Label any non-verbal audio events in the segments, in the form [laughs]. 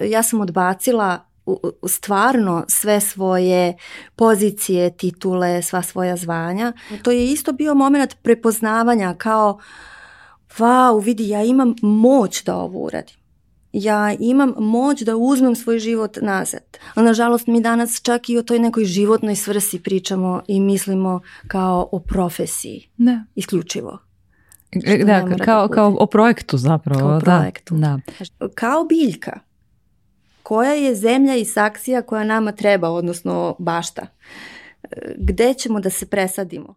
Ja sam odbacila stvarno sve svoje pozicije, titule, sva svoja zvanja. To je isto bio moment prepoznavanja kao wow, vidi, ja imam moć da ovo uradim. Ja imam moć da uzmem svoj život nazad. A nažalost mi danas čak i o toj nekoj životnoj svrsi pričamo i mislimo kao o profesiji. Da. Isključivo. E, da, kao, kao o projektu zapravo. Kao projektu. Da. Kao biljka koja je zemlja i saksija koja nama treba, odnosno bašta. Gde ćemo da se presadimo?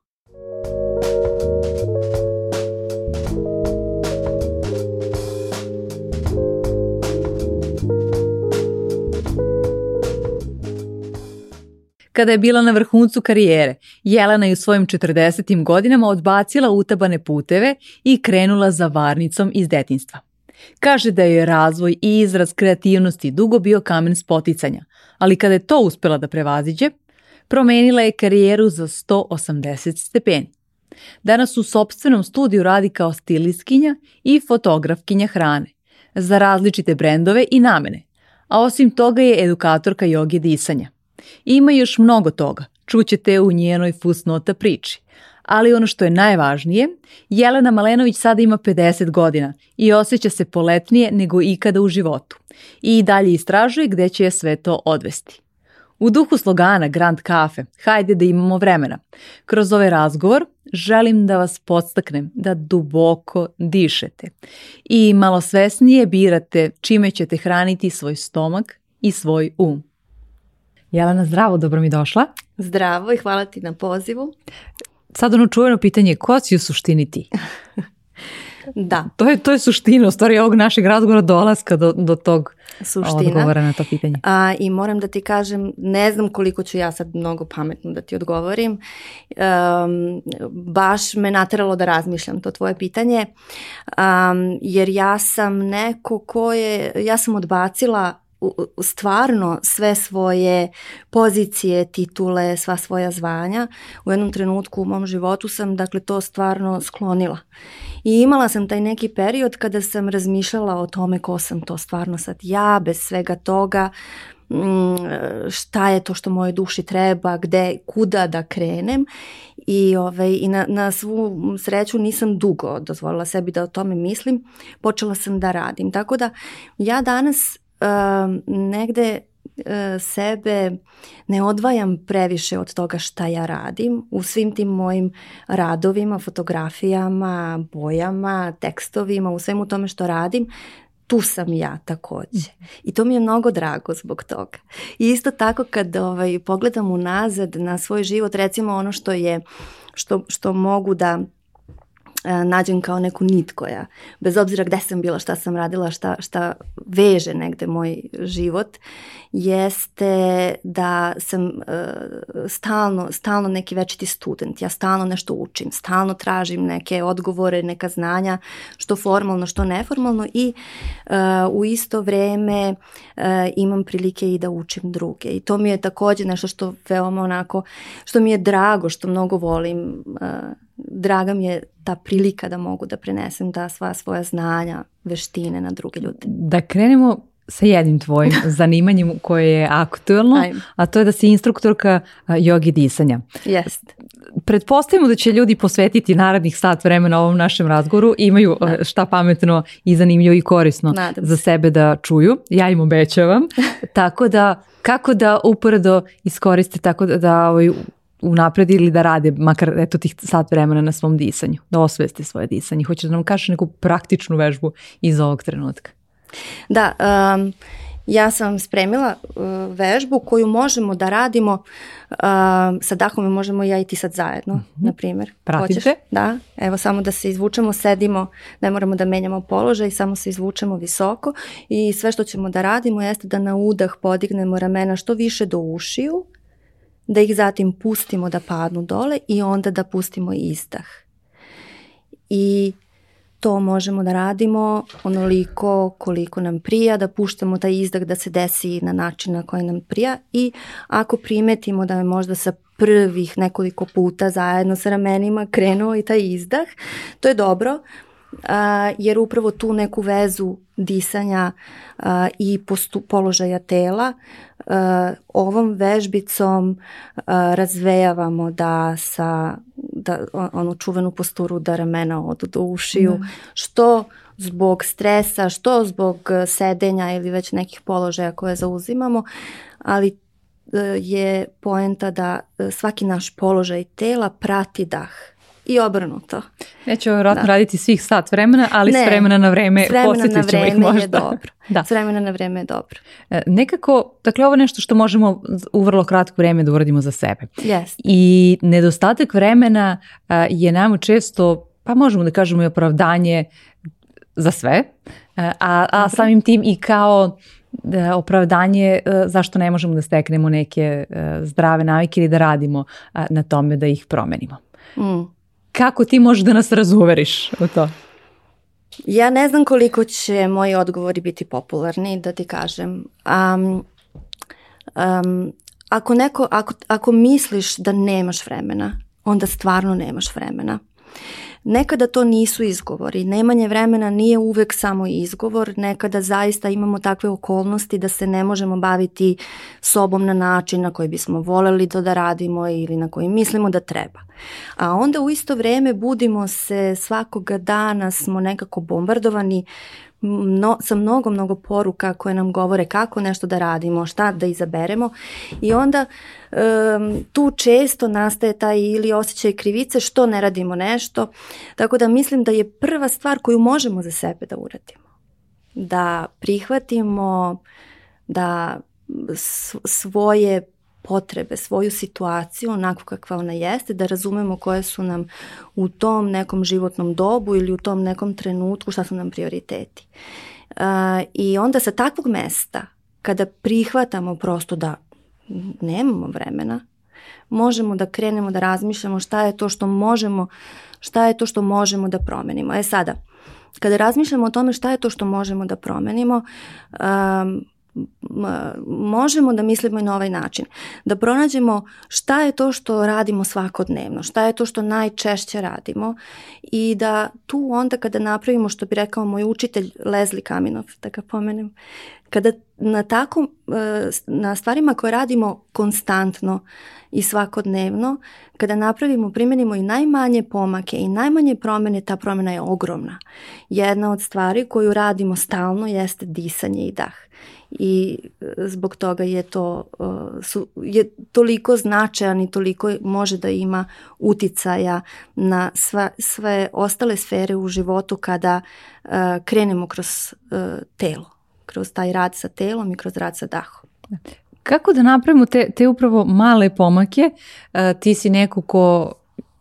Kada je bila na vrhuncu karijere, Jelena je u svojim 40. godinama odbacila utabane puteve i krenula za varnicom iz detinstva. Kaže da je razvoj i izraz kreativnosti dugo bio kamen spoticanja, ali kada je to uspela da prevaziđe, promenila je karijeru za 180 stepeni. Danas u sobstvenom studiju radi kao stilistkinja i fotografkinja hrane za različite brendove i namene, a osim toga je edukatorka jogi disanja. Ima još mnogo toga, čućete u njenoj fusnota priči, ali ono što je najvažnije, Jelena Malenović sada ima 50 godina i osjeća se poletnije nego ikada u životu i dalje istražuje gde će je sve to odvesti. U duhu slogana Grand Cafe, hajde da imamo vremena, kroz ovaj razgovor želim da vas podstaknem da duboko dišete i malo svesnije birate čime ćete hraniti svoj stomak i svoj um. Jelena, zdravo, dobro mi došla. Zdravo i hvala ti na pozivu sad ono čuveno pitanje, ko si u suštini ti? [laughs] Da. To je, to je suština, u stvari ovog našeg razgovora dolaska do, do tog Suština. odgovora na to pitanje. A, I moram da ti kažem, ne znam koliko ću ja sad mnogo pametno da ti odgovorim. Um, baš me nateralo da razmišljam to tvoje pitanje, um, jer ja sam neko ko je, ja sam odbacila stvarno sve svoje pozicije, titule, sva svoja zvanja. U jednom trenutku u mom životu sam dakle to stvarno sklonila. I imala sam taj neki period kada sam razmišljala o tome ko sam to stvarno sad ja, bez svega toga, mm, šta je to što moje duši treba, gde, kuda da krenem i, ovaj, i na, na svu sreću nisam dugo dozvolila sebi da o tome mislim, počela sam da radim. Tako da ja danas negde e, sebe ne odvajam previše od toga šta ja radim u svim tim mojim radovima, fotografijama, bojama, tekstovima, u svemu tome što radim, tu sam ja takođe. I to mi je mnogo drago zbog toga. I isto tako kad ovaj, pogledam unazad na svoj život, recimo ono što je, što, što mogu da nađem kao neku nit koja, bez obzira gde sam bila, šta sam radila, šta, šta veže negde moj život, jeste da sam uh, stalno, stalno neki večiti student. Ja stalno nešto učim, stalno tražim neke odgovore, neka znanja, što formalno, što neformalno i uh, u isto vreme uh, imam prilike i da učim druge. I to mi je takođe nešto što veoma onako, što mi je drago, što mnogo volim uh, draga mi je ta prilika da mogu da prenesem ta sva svoja znanja, veštine na druge ljude. Da krenemo sa jednim tvojim [laughs] zanimanjem koje je aktuelno, Ajme. a to je da si instruktorka jogi disanja. Jest. Pretpostavimo da će ljudi posvetiti narednih sat vremena ovom našem razgovoru i imaju da. šta pametno i zanimljivo i korisno Nadam za sebe da čuju. Ja im obećavam. [laughs] tako da kako da uporedo iskoriste tako da, da ovaj, unapredi ili da rade makar eto tih sat vremena na svom disanju, da osveste svoje disanje. Hoćeš da nam kažeš neku praktičnu vežbu iz ovog trenutka? Da, um, ja sam spremila uh, vežbu koju možemo da radimo uh, sa dahom i možemo ja i ti sad zajedno, mm -hmm. na primjer. Pratite? Hoćeš? Da, evo samo da se izvučemo, sedimo, ne moramo da menjamo položaj, samo se izvučemo visoko i sve što ćemo da radimo jeste da na udah podignemo ramena što više do ušiju, da ih zatim pustimo da padnu dole i onda da pustimo izdah. I to možemo da radimo onoliko koliko nam prija, da puštamo taj izdah da se desi na način na koji nam prija i ako primetimo da je možda sa prvih nekoliko puta zajedno sa ramenima krenuo i taj izdah, to je dobro jer upravo tu neku vezu disanja i postu, položaja tela ovom vežbicom razvejavamo da sa da onu čuvenu posturu da ramena odu do ušiju, da. što zbog stresa, što zbog sedenja ili već nekih položaja koje zauzimamo, ali e, je poenta da e, svaki naš položaj tela prati dah i obrnuto. Vjerojatno da. raditi svih sat vremena, ali ne, s vremena na vreme posjetit ćemo ih možda. Je dobro. da. S vremena na vreme je dobro. E, nekako, dakle ovo je nešto što možemo u vrlo kratko vreme da uradimo za sebe. Yes. I nedostatak vremena a, je nam često, pa možemo da kažemo i opravdanje za sve, a, a samim tim i kao da, opravdanje zašto ne možemo da steknemo neke zdrave navike ili da radimo na tome da ih promenimo. Mm. Kako ti možeš da nas razuveriš u to? Ja ne znam koliko će moji odgovori biti popularni, da ti kažem. Um, um, ako, neko, ako, ako misliš da nemaš vremena, onda stvarno nemaš vremena. Nekada to nisu izgovori, nemanje vremena nije uvek samo izgovor, nekada zaista imamo takve okolnosti da se ne možemo baviti sobom na način na koji bismo voleli to da radimo ili na koji mislimo da treba. A onda u isto vreme budimo se svakoga dana smo nekako bombardovani mno, sa mnogo, mnogo poruka koje nam govore kako nešto da radimo, šta da izaberemo i onda um, tu često nastaje taj ili osjećaj krivice što ne radimo nešto. Tako da mislim da je prva stvar koju možemo za sebe da uradimo. Da prihvatimo da svoje potrebe, svoju situaciju onako kakva ona jeste, da razumemo koje su nam u tom nekom životnom dobu ili u tom nekom trenutku šta su nam prioriteti. Uh, I onda sa takvog mesta, kada prihvatamo prosto da nemamo vremena, možemo da krenemo da razmišljamo šta je to što možemo, šta je to što možemo da promenimo. E sada, kada razmišljamo o tome šta je to što možemo da promenimo, um, možemo da mislimo i na ovaj način. Da pronađemo šta je to što radimo svakodnevno, šta je to što najčešće radimo i da tu onda kada napravimo što bi rekao moj učitelj Leslie Kaminov, da ga pomenem, kada na tako, e, na stvarima koje radimo konstantno i svakodnevno, kada napravimo, primenimo i najmanje pomake i najmanje promene, ta promena je ogromna. Jedna od stvari koju radimo stalno jeste disanje i dah i e, zbog toga je to e, su, je toliko značajan i toliko može da ima uticaja na sva, sve ostale sfere u životu kada uh, krenemo kroz telo, kroz taj rad sa telom i kroz rad sa dahom. Kako da napravimo te, te upravo male pomake? Ti si neko ko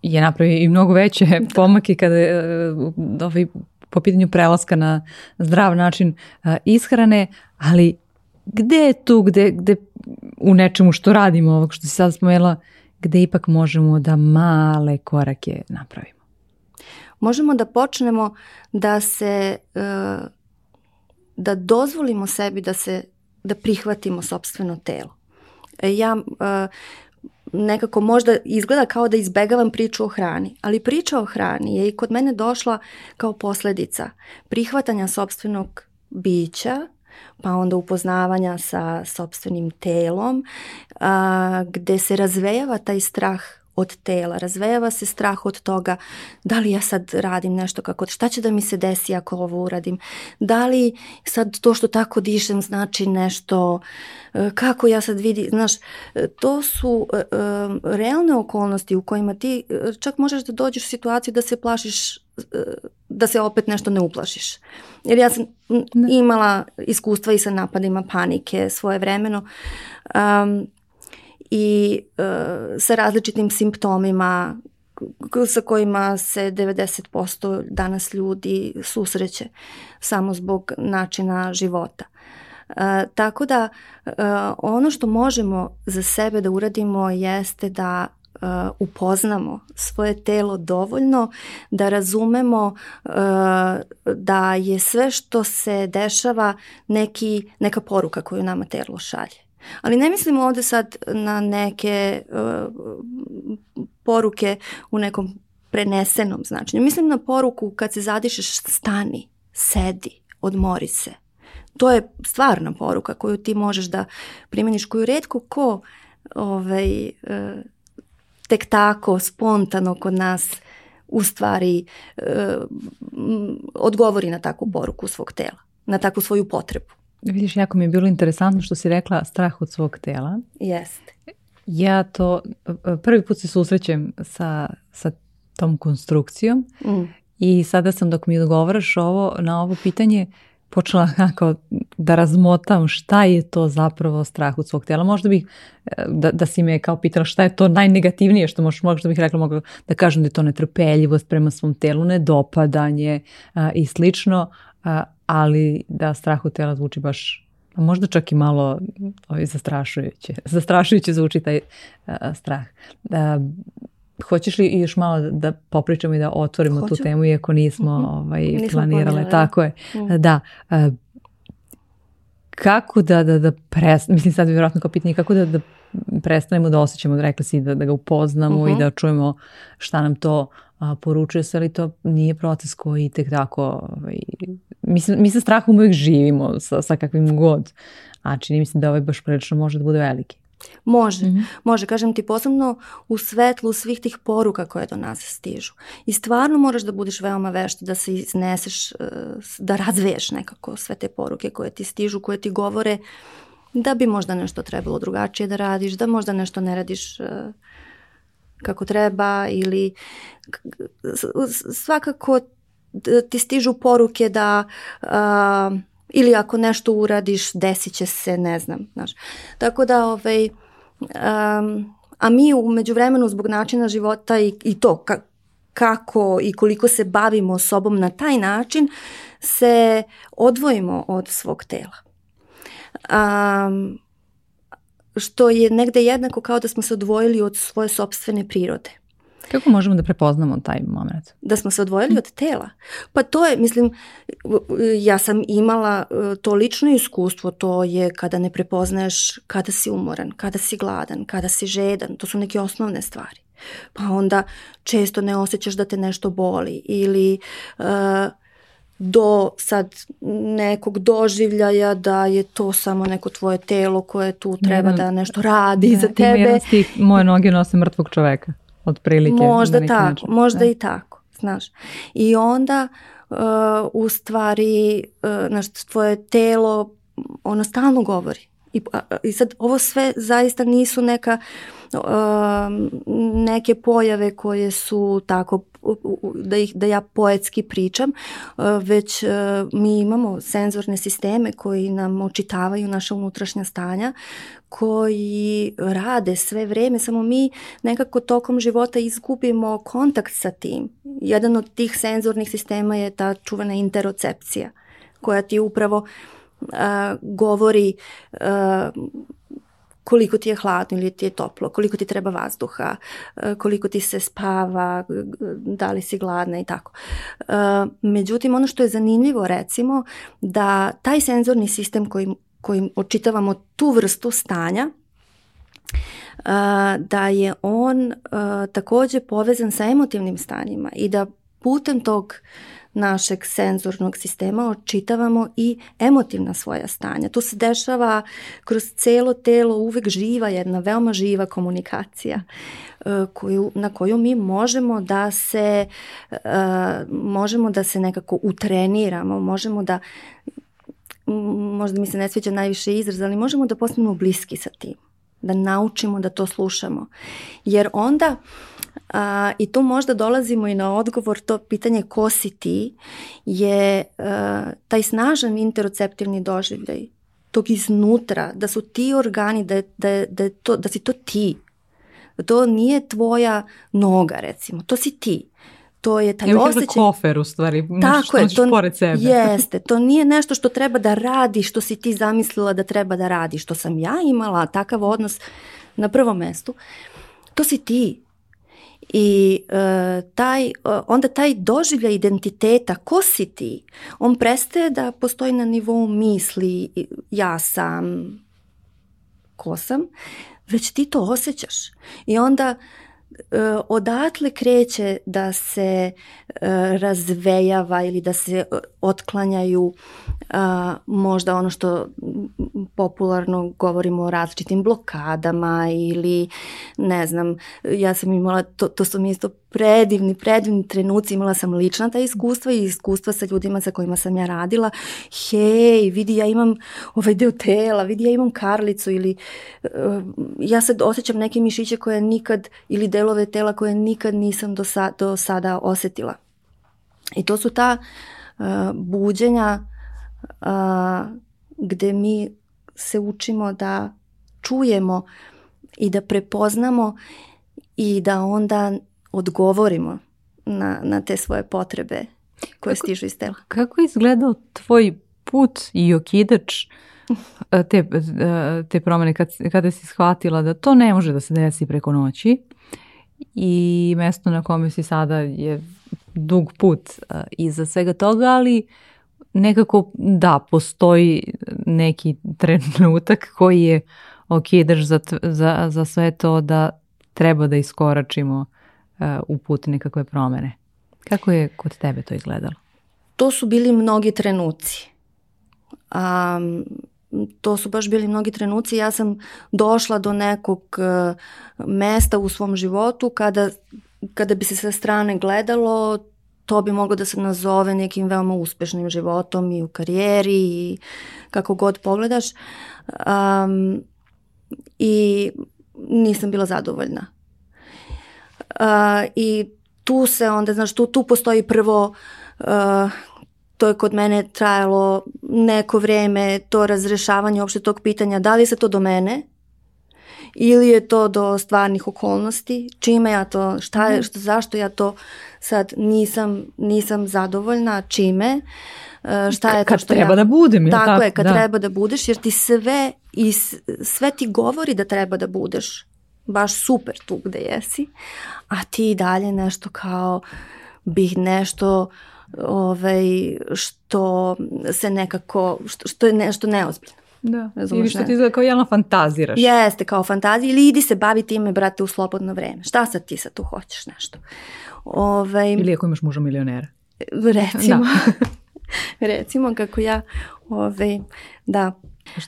je napravio i mnogo veće [laughs] pomake kada uh, ovaj, po pitanju prelaska na zdrav način uh, ishrane, ali gde je tu, gde, gde u nečemu što radimo, ovog što si sad spomenula, gde ipak možemo da male korake napravimo? Možemo da počnemo da se, e, da dozvolimo sebi da se, da prihvatimo sobstveno telo. E, ja e, nekako možda izgleda kao da izbegavam priču o hrani, ali priča o hrani je i kod mene došla kao posledica prihvatanja sobstvenog bića pa onda upoznavanja sa sobstvenim telom, a, gde se razvejava taj strah od tela, razvejava se strah od toga da li ja sad radim nešto kako, šta će da mi se desi ako ovo uradim, da li sad to što tako dišem znači nešto, e, kako ja sad vidi, znaš, e, to su uh, realne okolnosti u kojima ti čak možeš da dođeš u situaciju da se plašiš da se opet nešto ne uplašiš. Jer ja sam imala iskustva i sa napadima panike svoje vremeno um, i uh, sa različitim simptomima sa kojima se 90% danas ljudi susreće samo zbog načina života. Uh, tako da uh, ono što možemo za sebe da uradimo jeste da uh, upoznamo svoje telo dovoljno da razumemo uh, da je sve što se dešava neki, neka poruka koju nama telo šalje. Ali ne mislimo ovde sad na neke uh, poruke u nekom prenesenom značenju. Mislim na poruku kad se zadišeš stani, sedi, odmori se. To je stvarna poruka koju ti možeš da primjeniš, koju redko ko ovaj, e, tek tako, spontano kod nas u stvari e, odgovori na takvu poruku svog tela, na takvu svoju potrebu. Vidiš, jako mi je bilo interesantno što si rekla strah od svog tela. Jeste. Ja to prvi put se susrećem sa, sa tom konstrukcijom mm. i sada sam dok mi odgovaraš ovo, na ovo pitanje počela kako da razmotam šta je to zapravo strah od svog tela. Možda bih, e, da, da si me kao pitala šta je to najnegativnije što možeš, možda bih rekla mogu da kažem da je to netrpeljivost prema svom telu, nedopadanje a, i slično, a, ali da strah od tela zvuči baš a možda čak i malo ovaj, zastrašujuće. [laughs] Zastrašujuće zvuči taj a, strah. A, Hoćeš li još malo da popričamo i da otvorimo Hoću. tu temu, iako nismo, mm -hmm. ovaj, nismo planirale. planirale. Tako je. Mm. Da. kako da, da, da prestanemo, mislim sad vjerojatno kao pitanje, kako da, da prestanemo da osjećamo, rekla si da, da ga upoznamo mm -hmm. i da čujemo šta nam to a, poručuje se, ali to nije proces koji tek tako, ovaj, mi, se, mi sa strahom uvijek živimo sa, sa kakvim god, a čini mi se da ovaj baš prilično može da bude veliki. Može, mm -hmm. može, kažem ti posebno u svetlu svih tih poruka koje do nas stižu. I stvarno moraš da budeš veoma vešta da se izneseš, e, da razviješ nekako sve te poruke koje ti stižu, koje ti govore da bi možda nešto trebalo drugačije da radiš, da možda nešto ne radiš e, kako treba ili svakako ti stižu poruke da uh, ili ako nešto uradiš desit će se, ne znam, znaš. Tako da, ovaj, um, a mi u međuvremenu zbog načina života i, i to ka, kako i koliko se bavimo sobom na taj način se odvojimo od svog tela. Um, što je negde jednako kao da smo se odvojili od svoje sobstvene prirode. Kako možemo da prepoznamo taj moment? Da smo se odvojili od tela. Pa to je, mislim, ja sam imala e, to lično iskustvo, to je kada ne prepoznaješ kada si umoran, kada si gladan, kada si žedan, to su neke osnovne stvari. Pa onda često ne osjećaš da te nešto boli ili uh, do sad nekog doživljaja da je to samo neko tvoje telo koje tu treba ne, da nešto radi ne, za tebe. moje noge nose mrtvog čoveka otprilike. Možda tako, način. možda da. i tako, znaš. I onda uh, u stvari uh, znaš, tvoje telo ono stalno govori. I, I sad ovo sve zaista nisu neka neke pojave koje su tako da, ih, da ja poetski pričam, uh, već uh, mi imamo senzorne sisteme koji nam očitavaju naša unutrašnja stanja, koji rade sve vreme, samo mi nekako tokom života izgubimo kontakt sa tim. Jedan od tih senzornih sistema je ta čuvena interocepcija, koja ti upravo uh, govori uh, koliko ti je hladno ili ti je toplo, koliko ti treba vazduha, koliko ti se spava, da li si gladna i tako. Međutim, ono što je zanimljivo recimo da taj senzorni sistem koji kojim očitavamo tu vrstu stanja, da je on takođe povezan sa emotivnim stanjima i da putem tog našeg senzornog sistema očitavamo i emotivna svoja stanja. To se dešava kroz celo telo, uvek živa jedna veoma živa komunikacija koju, na koju mi možemo da se možemo da se nekako utreniramo, možemo da možda mi se ne sviđa najviše izraz, ali možemo da postanemo bliski sa tim, da naučimo da to slušamo. Jer onda, a, i tu možda dolazimo i na odgovor, to pitanje ko si ti, je a, taj snažan interoceptivni doživljaj tog iznutra, da su ti organi, da, da, da, to, da si to ti. To nije tvoja noga, recimo, to si ti to je taj ja osjećaj. kofer u stvari, Tako što je, to, pored sebe. Jeste, to nije nešto što treba da radi, što si ti zamislila da treba da radi, što sam ja imala takav odnos na prvom mestu. To si ti. I e, taj, e, onda taj doživljaj identiteta, ko si ti, on prestaje da postoji na nivou misli, ja sam, ko sam, već ti to osjećaš. I onda odatle kreće da se razvejava ili da se otklanjaju možda ono što popularno govorimo o različitim blokadama ili ne znam, ja sam imala, to, to su mi isto predivni, predivni trenuci, imala sam lična ta iskustva i iskustva sa ljudima sa kojima sam ja radila. Hej, vidi ja imam ovaj deo tela, vidi ja imam karlicu ili uh, ja sad osjećam neke mišiće koje nikad ili delove tela koje nikad nisam do, sa, do sada osetila. I to su ta uh, buđenja uh, gde mi se učimo da čujemo i da prepoznamo i da onda odgovorimo na, na te svoje potrebe koje kako, stižu iz tela. Kako je izgledao tvoj put i okidač e, te, e, te promene kad, kada si shvatila da to ne može da se desi preko noći i mesto na kome si sada je dug put uh, iza svega toga, ali nekako da, postoji neki trenutak koji je okidaš za, za, za sve to da treba da iskoračimo uh, u put nekakve promene. Kako je kod tebe to izgledalo? To su bili mnogi trenuci. Um, to su baš bili mnogi trenuci. Ja sam došla do nekog uh, mesta u svom životu kada, kada bi se sa strane gledalo, to bi moglo da se nazove nekim veoma uspešnim životom i u karijeri i kako god pogledaš. Um, I nisam bila zadovoljna. Uh, I tu se onda, znaš, tu, tu postoji prvo uh, to je kod mene trajalo neko vreme, to razrešavanje uopšte tog pitanja, da li se to do mene ili je to do stvarnih okolnosti, čime ja to, šta je, mhm. što, zašto ja to sad nisam, nisam zadovoljna, čime, e, šta je to kad što treba ja, da budem, je tako, tako je, kad da. treba da budeš, jer ti sve i sve ti govori da treba da budeš baš super tu gde jesi, a ti i dalje nešto kao bih nešto ovaj, što se nekako, što, što je nešto neozbiljno. Da, Razumeš, ili što ti izgleda kao jelno fantaziraš. Jeste, kao fantazija, ili idi se bavi time, brate, u slobodno vreme. Šta sad ti sad tu hoćeš nešto? Ovaj, ili ako imaš muža milionera. Recimo. Da. [laughs] recimo kako ja, ovaj, da.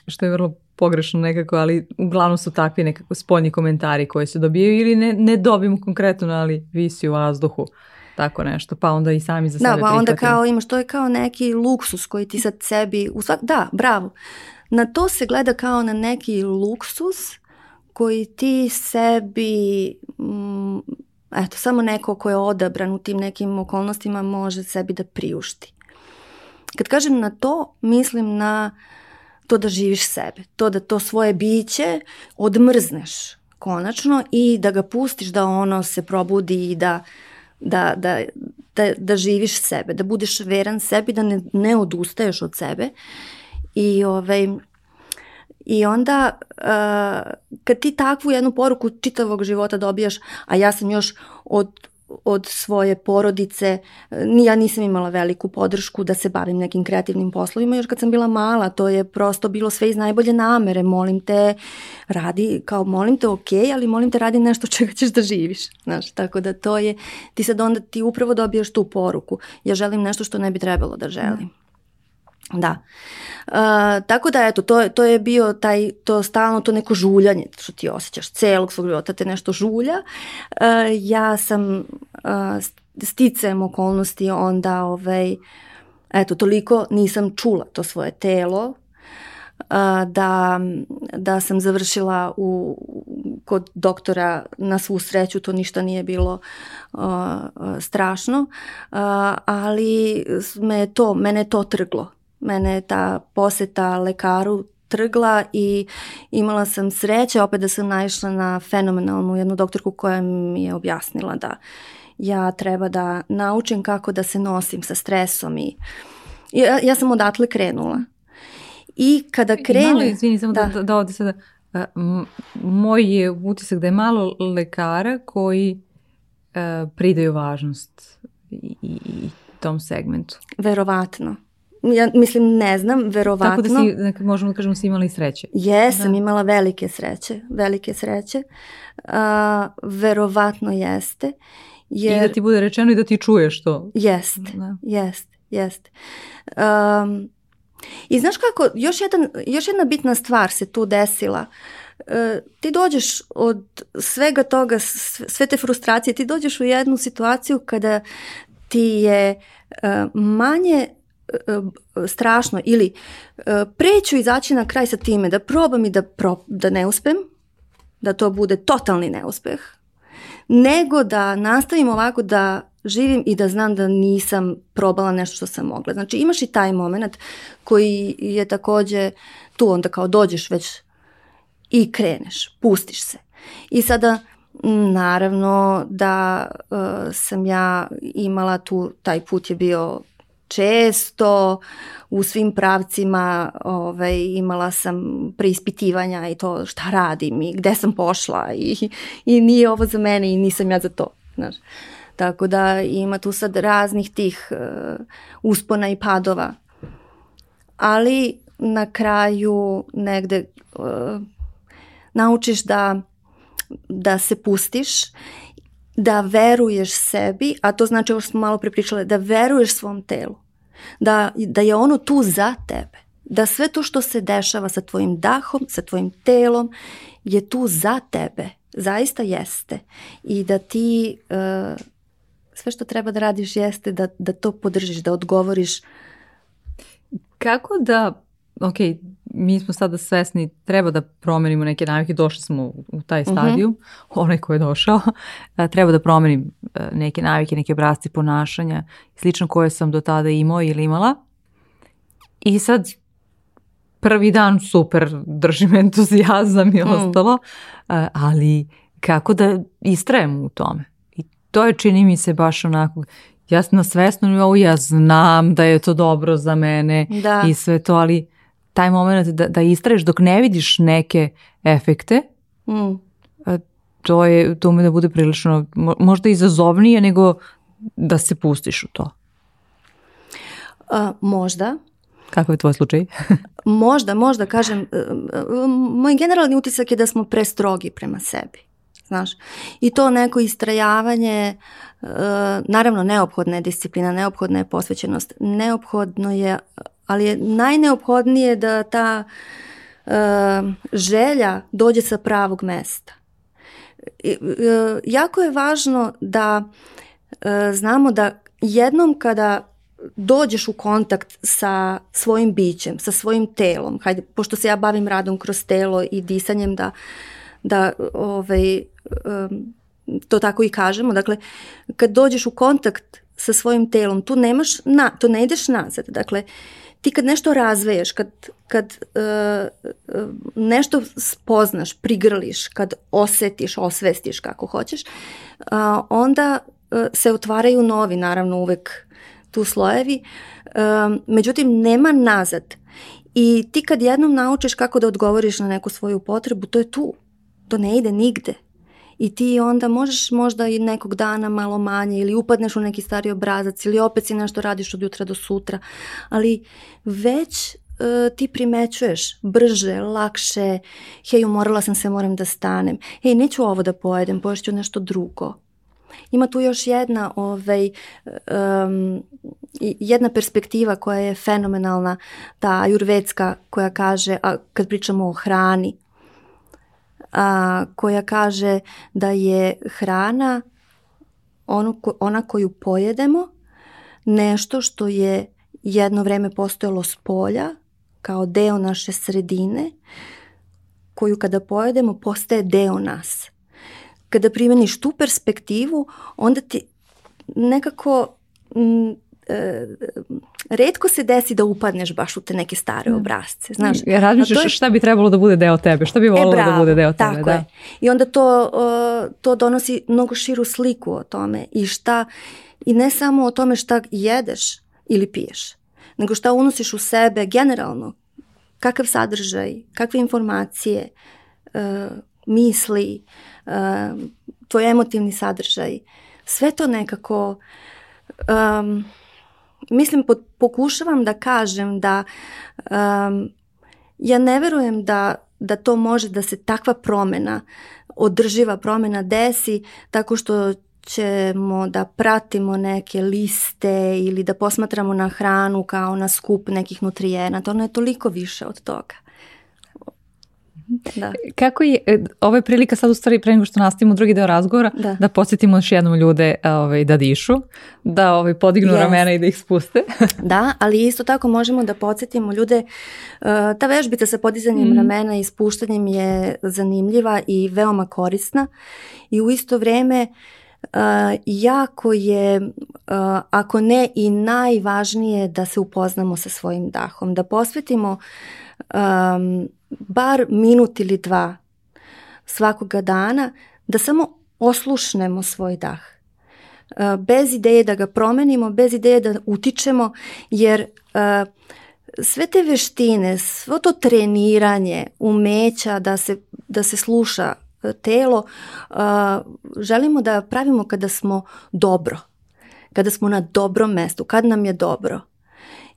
Što je vrlo pogrešno nekako, ali uglavnom su takvi nekako spoljni komentari koji se dobijaju ili ne, ne dobijemo konkretno, ali visi u vazduhu tako nešto, pa onda i sami za da, sebe Da, pa onda kao imaš, to je kao neki luksus koji ti sad sebi, u svak, da, bravo, na to se gleda kao na neki luksus koji ti sebi, mm, eto, samo neko ko je odabran u tim nekim okolnostima može sebi da priušti. Kad kažem na to, mislim na to da živiš sebe, to da to svoje biće odmrzneš konačno i da ga pustiš da ono se probudi i da, da, da, da, da živiš sebe, da budeš veran sebi, da ne, ne odustaješ od sebe I, ovaj, I onda uh, kad ti takvu jednu poruku čitavog života dobijaš, a ja sam još od, od svoje porodice, ja nisam imala veliku podršku da se bavim nekim kreativnim poslovima, još kad sam bila mala, to je prosto bilo sve iz najbolje namere, molim te, radi, kao molim te, ok, ali molim te radi nešto čega ćeš da živiš, znaš, tako da to je, ti sad onda ti upravo dobijaš tu poruku, ja želim nešto što ne bi trebalo da želim. Da. Uh, tako da eto, to, to je bio taj, to stalno to neko žuljanje, što ti osjećaš celog svog života te nešto žulja. Uh, ja sam uh, sticajem okolnosti onda ovaj, eto, toliko nisam čula to svoje telo, da, da sam završila u, kod doktora na svu sreću, to ništa nije bilo uh, strašno, uh, ali me to, mene to trglo Mene je ta poseta lekaru trgla i imala sam sreće opet da sam naišla na fenomenalnu jednu doktorku koja mi je objasnila da ja treba da naučim kako da se nosim sa stresom i ja, ja sam odatle krenula. I kada krene... Malo, izvini, samo da, da, da ovde sada... Moj je utisak da je malo lekara koji uh, pridaju važnost i, i tom segmentu. Verovatno ja mislim ne znam, verovatno. Tako da si, neka možemo da kažemo, si imala i sreće. Jesam da. imala velike sreće, velike sreće. A, verovatno jeste. Jer... I da ti bude rečeno i da ti čuješ to. Jeste, da. jeste, jeste. Um, I znaš kako, još, jedan, još jedna bitna stvar se tu desila. E, ti dođeš od svega toga, sve te frustracije, ti dođeš u jednu situaciju kada ti je e, manje strašno ili preću izaći na kraj sa time da probam i da, pro, da ne uspem, da to bude totalni neuspeh, nego da nastavim ovako da živim i da znam da nisam probala nešto što sam mogla. Znači imaš i taj moment koji je takođe tu onda kao dođeš već i kreneš, pustiš se. I sada naravno da uh, sam ja imala tu, taj put je bio često u svim pravcima ovaj, imala sam preispitivanja i to šta radim i gde sam pošla i, i nije ovo za mene i nisam ja za to. Znaš. Tako da ima tu sad raznih tih uh, uspona i padova. Ali na kraju negde uh, naučiš da, da se pustiš, da veruješ sebi, a to znači ovo smo malo prepričale, da veruješ svom telu, da, da je ono tu za tebe, da sve to što se dešava sa tvojim dahom, sa tvojim telom je tu za tebe, zaista jeste i da ti uh, sve što treba da radiš jeste da, da to podržiš, da odgovoriš. Kako da, ok, mi smo sada svesni, treba da promenimo neke navike, došli smo u taj mhm. stadiju, uh [laughs] -huh. onaj ko je došao, [laughs] treba da promenim e, neke navike, neke obrazci ponašanja, slično koje sam do tada imao ili imala. I sad prvi dan super, držim [laughs] entuzijazam i mm. ostalo, ali kako da istrajem u tome? to je čini mi se baš onako, ja na svesnom nivou ja znam da je to dobro za mene da. i sve to, ali taj moment da, da istraješ dok ne vidiš neke efekte, mm. to je, to ume da bude prilično možda izazovnije nego da se pustiš u to. A, možda. Kako je tvoj slučaj? [laughs] možda, možda, kažem, e, e, moj generalni utisak je da smo prestrogi prema sebi znaš. I to neko istrajavanje, e, naravno neophodna je disciplina, neophodna je posvećenost, neophodno je, ali je najneophodnije da ta e, želja dođe sa pravog mesta. E, jako je važno da znamo da jednom kada dođeš u kontakt sa svojim bićem, sa svojim telom, hajde, pošto se ja bavim radom kroz telo i disanjem, da, da ovaj, um, to tako i kažemo, dakle, kad dođeš u kontakt sa svojim telom, tu nemaš, na, to ne ideš nazad, dakle, ti kad nešto razveješ, kad, kad uh, nešto spoznaš, prigrliš, kad osetiš, osvestiš kako hoćeš, uh, onda uh, se otvaraju novi, naravno uvek tu slojevi, uh, međutim nema nazad. I ti kad jednom naučiš kako da odgovoriš na neku svoju potrebu, to je tu. To ne ide nigde i ti onda možeš možda i nekog dana malo manje ili upadneš u neki stari obrazac ili opet si nešto radiš od jutra do sutra, ali već uh, ti primećuješ brže, lakše, hej, umorala sam se, moram da stanem, hej, neću ovo da pojedem, poješću nešto drugo. Ima tu još jedna, ovaj, um, jedna perspektiva koja je fenomenalna, ta ajurvedska koja kaže, a kad pričamo o hrani, a, koja kaže da je hrana ono, ona koju pojedemo nešto što je jedno vreme postojalo s polja kao deo naše sredine koju kada pojedemo postaje deo nas. Kada primeniš tu perspektivu onda ti nekako e, redko se desi da upadneš baš u te neke stare da. obrazce. Znaš, ja razmišljaš je... šta bi trebalo da bude deo tebe, šta bi volilo e, da bude deo tebe. Tako da. je. I onda to, uh, to donosi mnogo širu sliku o tome i šta, i ne samo o tome šta jedeš ili piješ, nego šta unosiš u sebe generalno, kakav sadržaj, kakve informacije, uh, misli, uh, tvoj emotivni sadržaj, sve to nekako um, mislim, pokušavam da kažem da um, ja ne verujem da, da to može da se takva promena, održiva promena desi tako što ćemo da pratimo neke liste ili da posmatramo na hranu kao na skup nekih nutrijenata. Ono je toliko više od toga. Da. Kako je, e, ovo je prilika sad u stvari pre nego što nastavimo drugi deo razgovora, da, da podsjetimo još jednom ljude ovaj, da dišu, da ovaj, podignu yes. ramena i da ih spuste. [laughs] da, ali isto tako možemo da podsjetimo ljude, uh, ta vežbica sa podizanjem mm. ramena i spuštanjem je zanimljiva i veoma korisna i u isto vreme Uh, jako je, uh, ako ne i najvažnije da se upoznamo sa svojim dahom, da posvetimo um, bar minut ili dva svakoga dana da samo oslušnemo svoj dah. Uh, bez ideje da ga promenimo, bez ideje da utičemo, jer uh, sve te veštine, svo to treniranje, umeća da se, da se sluša telo, želimo da pravimo kada smo dobro, kada smo na dobrom mestu, kad nam je dobro.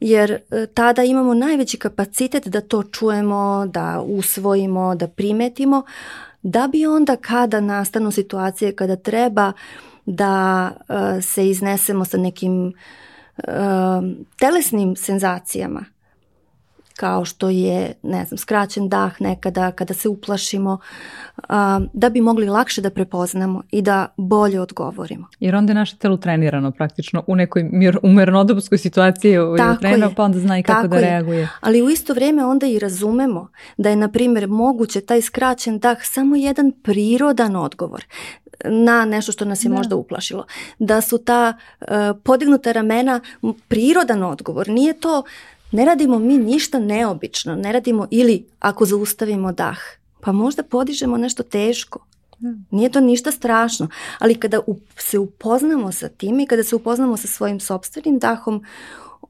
Jer e, tada imamo najveći kapacitet da to čujemo, da usvojimo, da primetimo, da bi onda kada nastanu situacije kada treba da e, se iznesemo sa nekim e, telesnim senzacijama, kao što je, ne znam, skraćen dah nekada kada se uplašimo, da bi mogli lakše da prepoznamo i da bolje odgovorimo. Jer onda je naše telo trenirano praktično u nekoj mir, u mirnodopskoj situaciji je trenirano, pa onda zna i kako da reaguje. Je. Ali u isto vrijeme onda i razumemo da je, na primjer, moguće taj skraćen dah samo jedan prirodan odgovor na nešto što nas je da. možda uplašilo. Da su ta uh, podignuta ramena prirodan odgovor. Nije to ne radimo mi ništa neobično, ne radimo ili ako zaustavimo dah, pa možda podižemo nešto teško. Da. Nije to ništa strašno, ali kada se upoznamo sa tim i kada se upoznamo sa svojim sobstvenim dahom,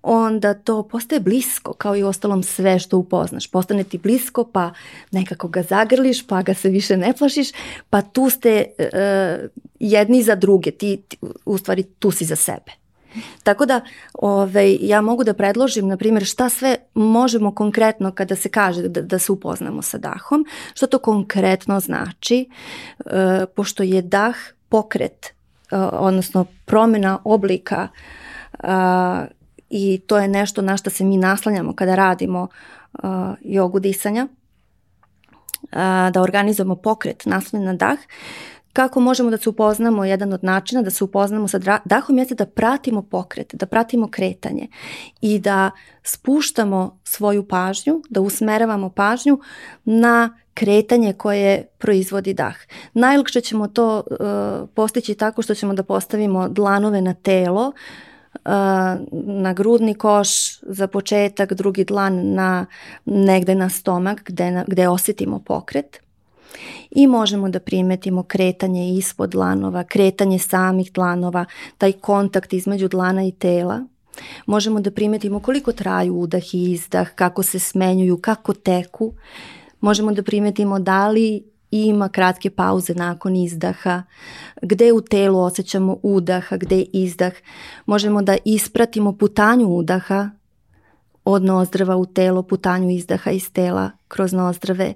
onda to postaje blisko, kao i ostalom sve što upoznaš. Postane ti blisko, pa nekako ga zagrliš, pa ga se više ne plašiš, pa tu ste uh, jedni za druge, ti, ti u stvari tu si za sebe. Tako da ovaj, ja mogu da predložim, na primjer, šta sve možemo konkretno kada se kaže da, da se upoznamo sa dahom, što to konkretno znači, e, pošto je dah pokret, e, odnosno promjena oblika e, i to je nešto na što se mi naslanjamo kada radimo e, jogu disanja, e, da organizujemo pokret naslanjen na dah, Kako možemo da se upoznamo, jedan od načina da se upoznamo sa dahom jeste da pratimo pokret, da pratimo kretanje i da spuštamo svoju pažnju, da usmeravamo pažnju na kretanje koje proizvodi dah. Najlakše ćemo to uh, postići tako što ćemo da postavimo dlanove na telo, uh, na grudni koš za početak, drugi dlan na negde na stomak gde, gde osetimo pokret i možemo da primetimo kretanje ispod dlanova, kretanje samih dlanova, taj kontakt između dlana i tela. Možemo da primetimo koliko traju udah i izdah, kako se smenjuju, kako teku. Možemo da primetimo da li ima kratke pauze nakon izdaha, gde u telu osjećamo udah, gde izdah. Možemo da ispratimo putanju udaha od nozdrava u telo, putanju izdaha iz tela kroz nozdrave.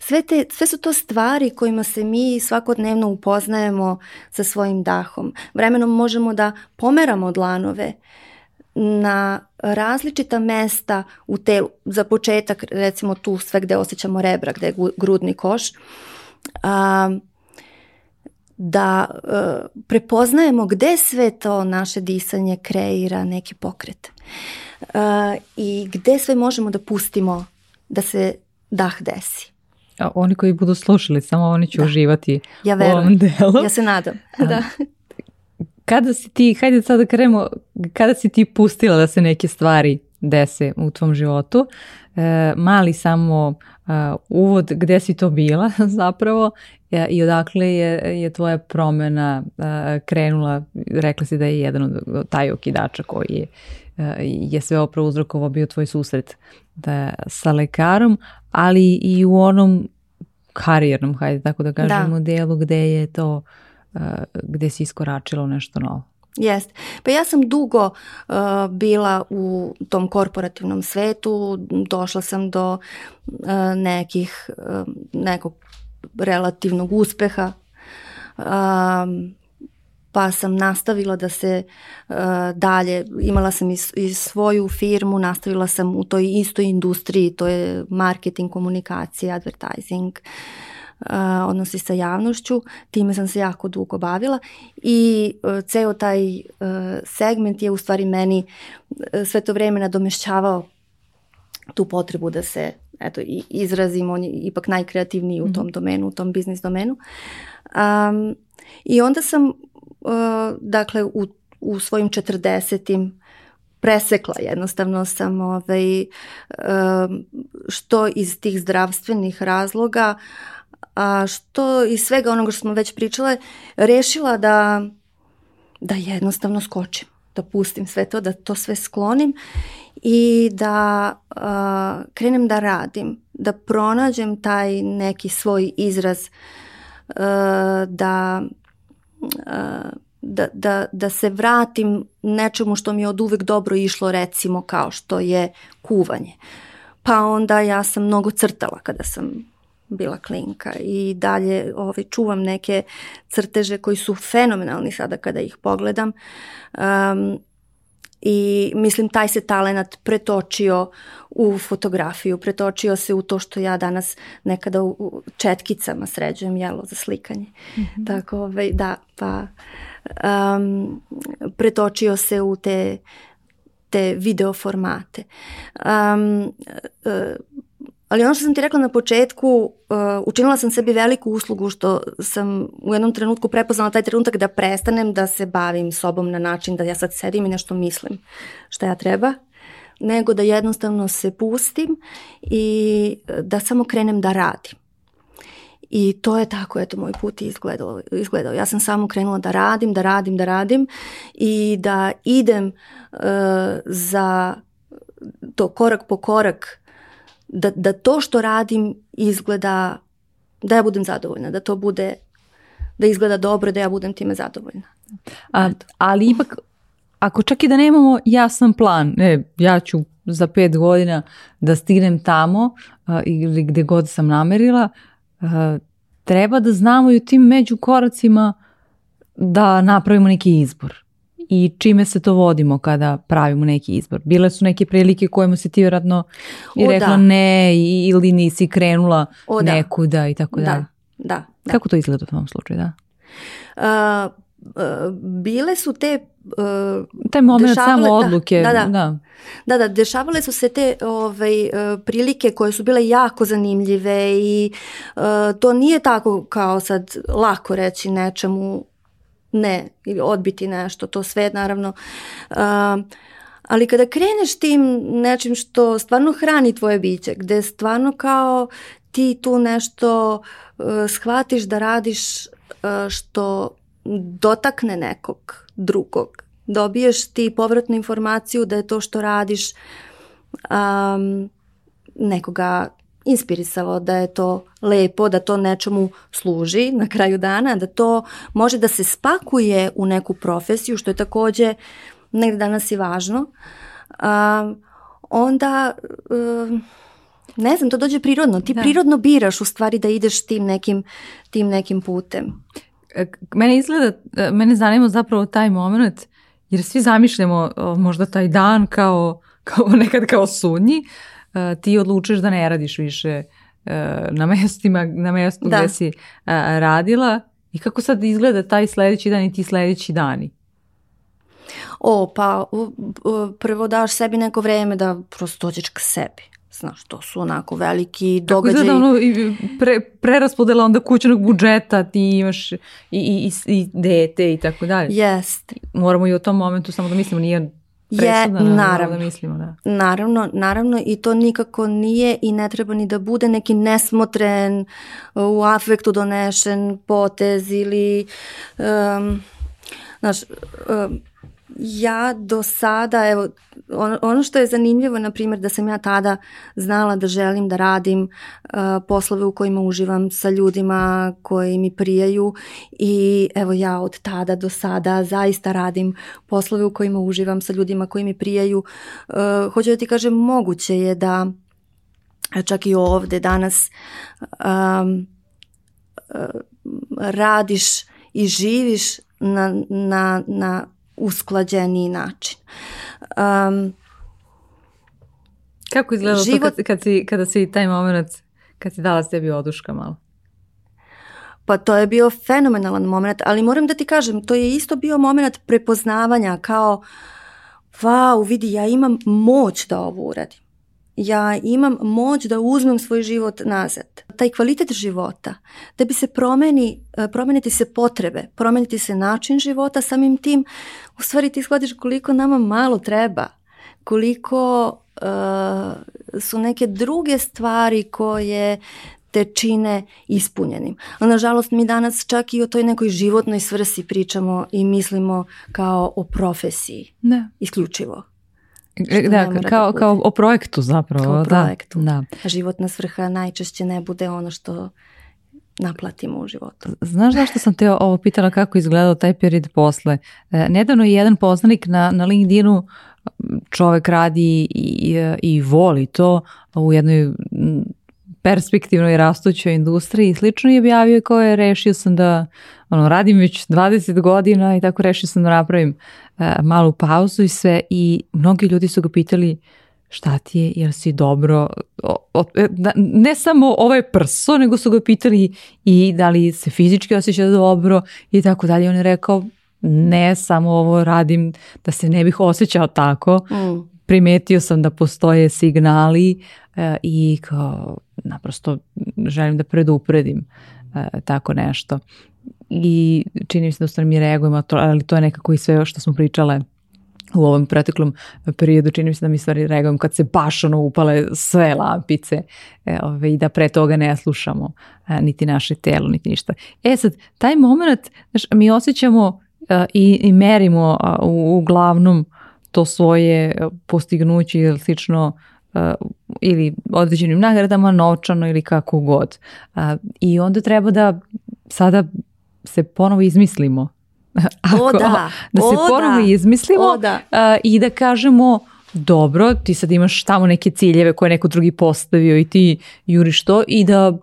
Sve, te, sve su to stvari kojima se mi svakodnevno upoznajemo sa svojim dahom. Vremenom možemo da pomeramo dlanove na različita mesta u telu. Za početak, recimo tu sve gde osjećamo rebra, gde je grudni koš, a, da a, prepoznajemo gde sve to naše disanje kreira neki pokret. A, I gde sve možemo da pustimo da se dah desi. A oni koji budu slušali, samo oni će da. uživati ja verujem. u ovom delu. Ja se nadam. [laughs] A, da. Kada si ti, hajde sad da krenemo, kada si ti pustila da se neke stvari dese u tvom životu, e, mali samo e, uvod gde si to bila [laughs] zapravo e, i odakle je, je tvoja promena e, krenula, rekla si da je jedan od taj okidača koji je je sve opravo uzrokovo bio tvoj susret da, sa lekarom, ali i u onom karijernom, hajde tako da kažemo, da. delu gde je to, uh, gde si iskoračila u nešto novo. Jest. Pa ja sam dugo uh, bila u tom korporativnom svetu, došla sam do uh, nekih, uh, nekog relativnog uspeha, um, pa sam nastavila da se uh, dalje, imala sam i, i svoju firmu, nastavila sam u toj istoj industriji, to je marketing, komunikacija, advertising, uh, odnosi sa javnošću, time sam se jako dugo bavila i uh, ceo taj uh, segment je u stvari meni sve to vreme nadomešćavao tu potrebu da se eto, izrazim, on je ipak najkreativniji u tom -hmm. domenu, u tom biznis domenu. Um, I onda sam dakle u, u svojim četrdesetim presekla jednostavno sam ovaj, što iz tih zdravstvenih razloga a što iz svega onoga što smo već pričale rešila da da jednostavno skočim da pustim sve to, da to sve sklonim i da uh, krenem da radim, da pronađem taj neki svoj izraz, uh, da da, da, da se vratim nečemu što mi je od uvek dobro išlo recimo kao što je kuvanje. Pa onda ja sam mnogo crtala kada sam bila klinka i dalje ovaj, čuvam neke crteže koji su fenomenalni sada kada ih pogledam. Um, i mislim taj se talenat pretočio u fotografiju, pretočio se u to što ja danas nekada u četkicama sređujem jelo za slikanje. Mm -hmm. Tako, ovaj, da, pa um, pretočio se u te te video formate. Um, uh, Ali ono što sam ti rekla na početku, uh, učinila sam sebi veliku uslugu što sam u jednom trenutku prepoznala taj trenutak da prestanem da se bavim sobom na način da ja sad sedim i nešto mislim šta ja treba, nego da jednostavno se pustim i da samo krenem da radim. I to je tako, eto, moj put izgledao, izgledao. Ja sam samo krenula da radim, da radim, da radim i da idem uh, za to korak po korak da, da to što radim izgleda, da ja budem zadovoljna, da to bude, da izgleda dobro, da ja budem time zadovoljna. A, ali ipak, ako čak i da nemamo jasan plan, ne, ja ću za pet godina da stignem tamo a, ili gde god sam namerila, a, treba da znamo i u tim među koracima da napravimo neki izbor i čime se to vodimo kada pravimo neki izbor? Bile su neke prilike kojima si ti vjerojatno i rekla da. ne ili nisi krenula o, da. nekuda i tako da. dalje. Da, da. Kako to izgleda u tom slučaju, da? Uh, uh, bile su te uh, taj moment samo da, odluke da da, da da da dešavale su se te ovaj uh, prilike koje su bile jako zanimljive i uh, to nije tako kao sad lako reći nečemu ne ili odbiti nešto, to sve naravno. Uh, ali kada kreneš tim nečim što stvarno hrani tvoje biće, gde stvarno kao ti tu nešto uh, shvatiš da radiš uh, što dotakne nekog drugog, dobiješ ti povratnu informaciju da je to što radiš um, nekoga inspirisalo da je to lepo, da to nečemu služi na kraju dana, da to može da se spakuje u neku profesiju, što je takođe negde danas i važno, a, onda um, ne znam, to dođe prirodno. Ti da. prirodno biraš u stvari da ideš tim nekim, tim nekim putem. E, mene izgleda, e, mene zanima zapravo taj moment, jer svi zamišljamo možda taj dan kao, kao [laughs] nekad kao sudnji, E, ti odlučiš da ne radiš više e, na mestima, na mestu da. gde si e, radila i kako sad izgleda taj sledeći dan i ti sledeći dani? O, pa prvo daš sebi neko vreme da prosto dođeš k sebi. Znaš, to su onako veliki događaji. Kako izgleda ono pre, preraspodela onda kućnog budžeta, ti imaš i, i, i, i dete i tako dalje. Jest. Moramo i o tom momentu samo da mislimo, nije je, da naravno, da mislimo, da. naravno, naravno i to nikako nije i ne treba ni da bude neki nesmotren, u afektu donešen potez ili, um, znaš, um, ja do sada, evo, ono, ono što je zanimljivo, na primjer, da sam ja tada znala da želim da radim uh, poslove u kojima uživam sa ljudima koji mi prijaju i evo ja od tada do sada zaista radim poslove u kojima uživam sa ljudima koji mi prijaju. Uh, hoću da ti kažem, moguće je da čak i ovde danas um, radiš i živiš na, na, na usklađeniji način. Um, Kako izgledalo život... to kad, kad si, kada si taj moment, kad si dala sebi oduška malo? Pa to je bio fenomenalan moment, ali moram da ti kažem, to je isto bio moment prepoznavanja kao, wow, vidi, ja imam moć da ovo uradim ja imam moć da uzmem svoj život nazad. Taj kvalitet života, da bi se promeni, e, promeniti se potrebe, promeniti se način života, samim tim u stvari ti shvatiš koliko nama malo treba, koliko uh, su neke druge stvari koje te čine ispunjenim. A nažalost mi danas čak i o toj nekoj životnoj svrsi pričamo i mislimo kao o profesiji. Ne. Isključivo. Da, kao, da kao o projektu zapravo. Kao da, projektu. Da. Životna svrha najčešće ne bude ono što naplatimo u životu. Znaš zašto sam te ovo pitala kako izgledao taj period posle? E, nedavno je jedan poznanik na, na LinkedInu čovek radi i, i voli to u jednoj perspektivnoj rastućoj industriji i slično i objavio kao je rešio sam da ono, radim već 20 godina i tako rešio sam da napravim uh, malu pauzu i sve i mnogi ljudi su ga pitali šta ti je, jer si dobro, o, o, e, da, ne samo ovaj prso, nego su ga pitali i da li se fizički osjeća dobro i tako dalje. On je rekao, ne, samo ovo radim da se ne bih osjećao tako. Mm. Primetio sam da postoje signali e, i kao naprosto želim da predupredim e, tako nešto. I čini mi se da stvarno mi reagujemo, to, ali to je nekako i sve što smo pričale u ovom preteklom periodu čini mi se da mi stvari reagujemo kad se baš ono upale sve lampice e, ove, i da pre toga ne slušamo e, niti naše telo, niti ništa. E sad, taj moment, znaš, mi osjećamo e, i, i merimo a, u, uglavnom to svoje postignuće ili slično uh, ili određenim nagradama, novčano ili kako god. Uh, I onda treba da sada se ponovo izmislimo. [laughs] Ako, o da, da se o ponovo da. izmislimo o da. Uh, i da kažemo dobro, ti sad imaš tamo neke ciljeve koje neko drugi postavio i ti juriš to i da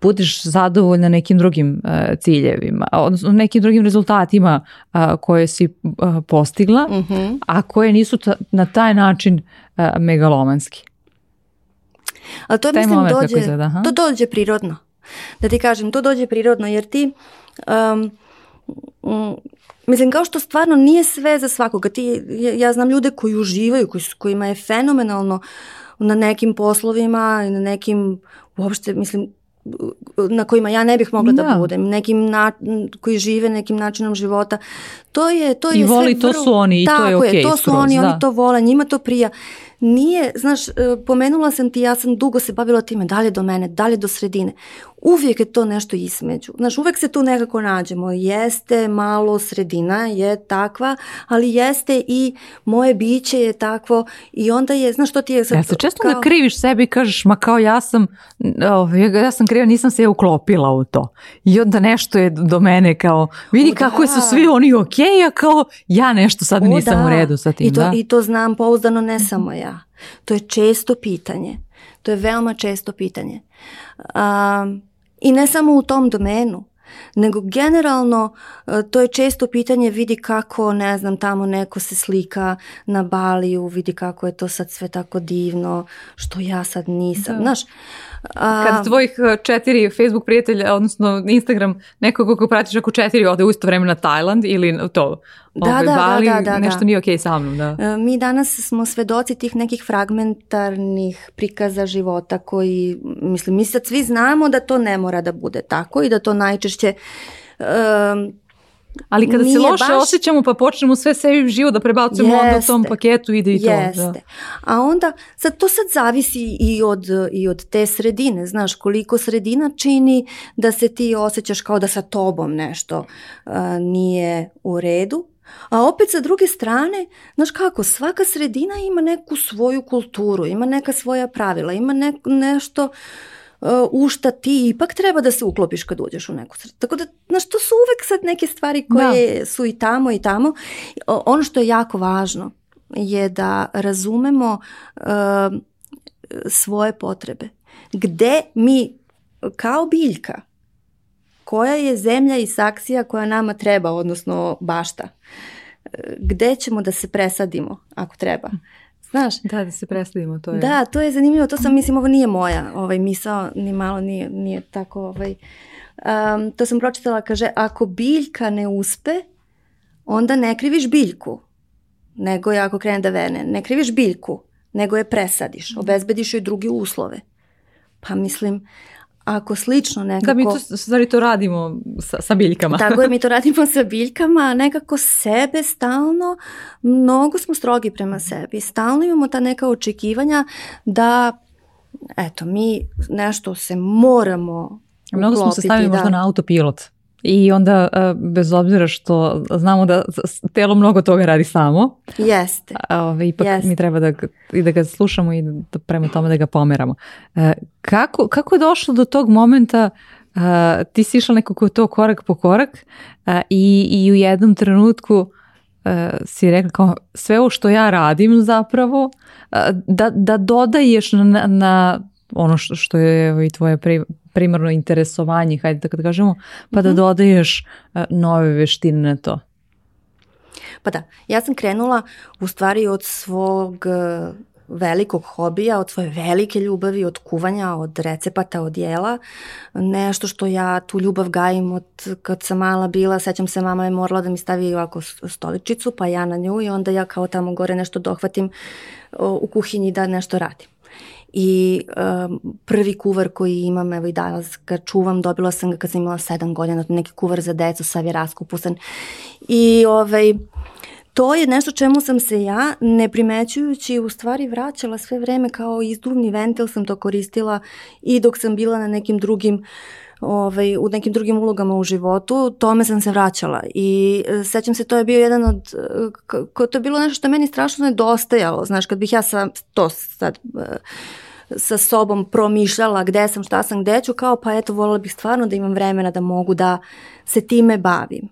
budeš zadovoljna nekim drugim uh, ciljevima, odnosno nekim drugim rezultatima uh, koje si uh, postigla, Mm -hmm. a koje nisu ta, na taj način uh, megalomanski. Ali to Taj mislim dođe, izgleda, to dođe prirodno. Da ti kažem, to dođe prirodno jer ti um, mm, Mislim, kao što stvarno nije sve za svakoga. Ti, ja, ja znam ljude koji uživaju, koji, kojima je fenomenalno na nekim poslovima i na nekim, uopšte, mislim, na kojima ja ne bih mogla da, Da. budem, nekim na, koji žive nekim načinom života. To je to I je sve voli, to vrlo- su oni i to je okej to su skroz, oni, da. oni to vole, njima to prija. Nije, znaš, e, pomenula sam ti, ja sam dugo se bavila time, dalje do mene, dalje do sredine. Uvijek je to nešto između. Znaš, uvijek se tu nekako nađemo. Jeste malo sredina, je takva, ali jeste i moje biće je takvo i onda je, znaš što ti je sad... Ja se često kao- da kriviš sebi i kažeš, ma kao ja sam, ovaj, ja sam kriva, nisam se uklopila u to. I onda nešto je do mene kao, vidi O, kako da. su svi oni okej, a kao ja nešto sad O, nisam da. u redu sa tim. I to, da? I to znam pouzdano ne samo ja. To je često pitanje. To je veoma često pitanje. Um, I ne samo u tom domenu, nego generalno e, to je često pitanje vidi kako, ne znam, tamo neko se slika na Baliju, vidi kako je to sad sve tako divno, što ja sad nisam. Da. Znaš, a, Kad tvojih uh, četiri Facebook prijatelja, odnosno Instagram, nekog koga pratiš ako četiri ode u isto vreme na Tajland ili to, Da, ovaj, da, da, Bali, da, da, nešto da. nije okej sa mnom. Da. E, Mi danas smo svedoci tih nekih fragmentarnih prikaza života koji, mislim, mi sad svi znamo da to ne mora da bude tako i da to najčešće um, Ali kada se loše baš- osjećamo pa počnemo sve sebi život da prebacujemo, onda u tom Jeste. paketu ide i to. Jeste. Da. A onda, sad to sad zavisi i od, i od te sredine, znaš, koliko sredina čini da se ti osjećaš kao da sa tobom nešto uh, nije u redu. A opet sa druge strane, znaš kako, svaka sredina ima neku svoju kulturu, ima neka svoja pravila, ima ne, nešto uh, u šta ti ipak treba da se uklopiš kad uđeš u neku sredinu. Tako da, znaš, to su uvek sad neke stvari koje da. su i tamo i tamo. Ono što je jako važno je da razumemo uh, svoje potrebe. Gde mi kao biljka koja je zemlja i saksija koja nama treba, odnosno bašta. Gde ćemo da se presadimo ako treba? Znaš? Da, da se presadimo, to je. Da, to je zanimljivo, to sam, mislim, ovo nije moja ovaj, misao, ni malo nije, nije tako, ovaj, um, to sam pročitala, kaže, ako biljka ne uspe, onda ne kriviš biljku, nego je ako krene da vene, ne kriviš biljku, nego je presadiš, obezbediš joj druge uslove. Pa mislim, ako slično nekako... Da, mi to, stvari to radimo sa, sa biljkama. Tako je, mi to [laughs] radimo sa biljkama, nekako sebe stalno, mnogo smo strogi prema sebi, stalno imamo ta neka očekivanja da, eto, mi nešto se moramo Mnogo smo se stavili da. možda na autopilot. I onda, e, bez obzira što znamo da telo mnogo toga radi samo, Jeste. Ove, ipak Jeste. mi treba da, i da ga slušamo i da prema tome da ga pomeramo. E, kako, kako je došlo do tog momenta Uh, ti si išla nekako to korak po korak i, i u jednom trenutku si rekla kao sve ovo što ja radim zapravo da, da dodaješ na, na ono što, što je i tvoje pri, primarno interesovanje, hajde da kad kažemo, pa da mhm. dodaješ uh, nove veštine na to. Pa da, ja sam krenula u stvari od svog uh, velikog hobija, od svoje velike ljubavi, od kuvanja, od recepata, od jela. Nešto što ja tu ljubav gajim od kad sam mala bila, sećam se mama je morala da mi stavi ovako stoličicu, pa ja na nju i onda ja kao tamo gore nešto dohvatim u kuhinji da nešto radim i um, prvi kuvar koji imam, evo i danas ga čuvam, dobila sam ga kad sam imala sedam godina, neki kuvar za decu, sav je raskupusan. I ovaj, to je nešto čemu sam se ja, ne primećujući, u stvari vraćala sve vreme kao izduvni ventil sam to koristila i dok sam bila na nekim drugim ovaj, u nekim drugim ulogama u životu, tome sam se vraćala. I e, sećam se to je bio jedan od, e, to je bilo nešto što meni strašno nedostajalo, znaš, kad bih ja sa, to sad, e, sa sobom promišljala gde sam, šta sam, gde ću, kao pa eto, volila bih stvarno da imam vremena da mogu da se time bavim.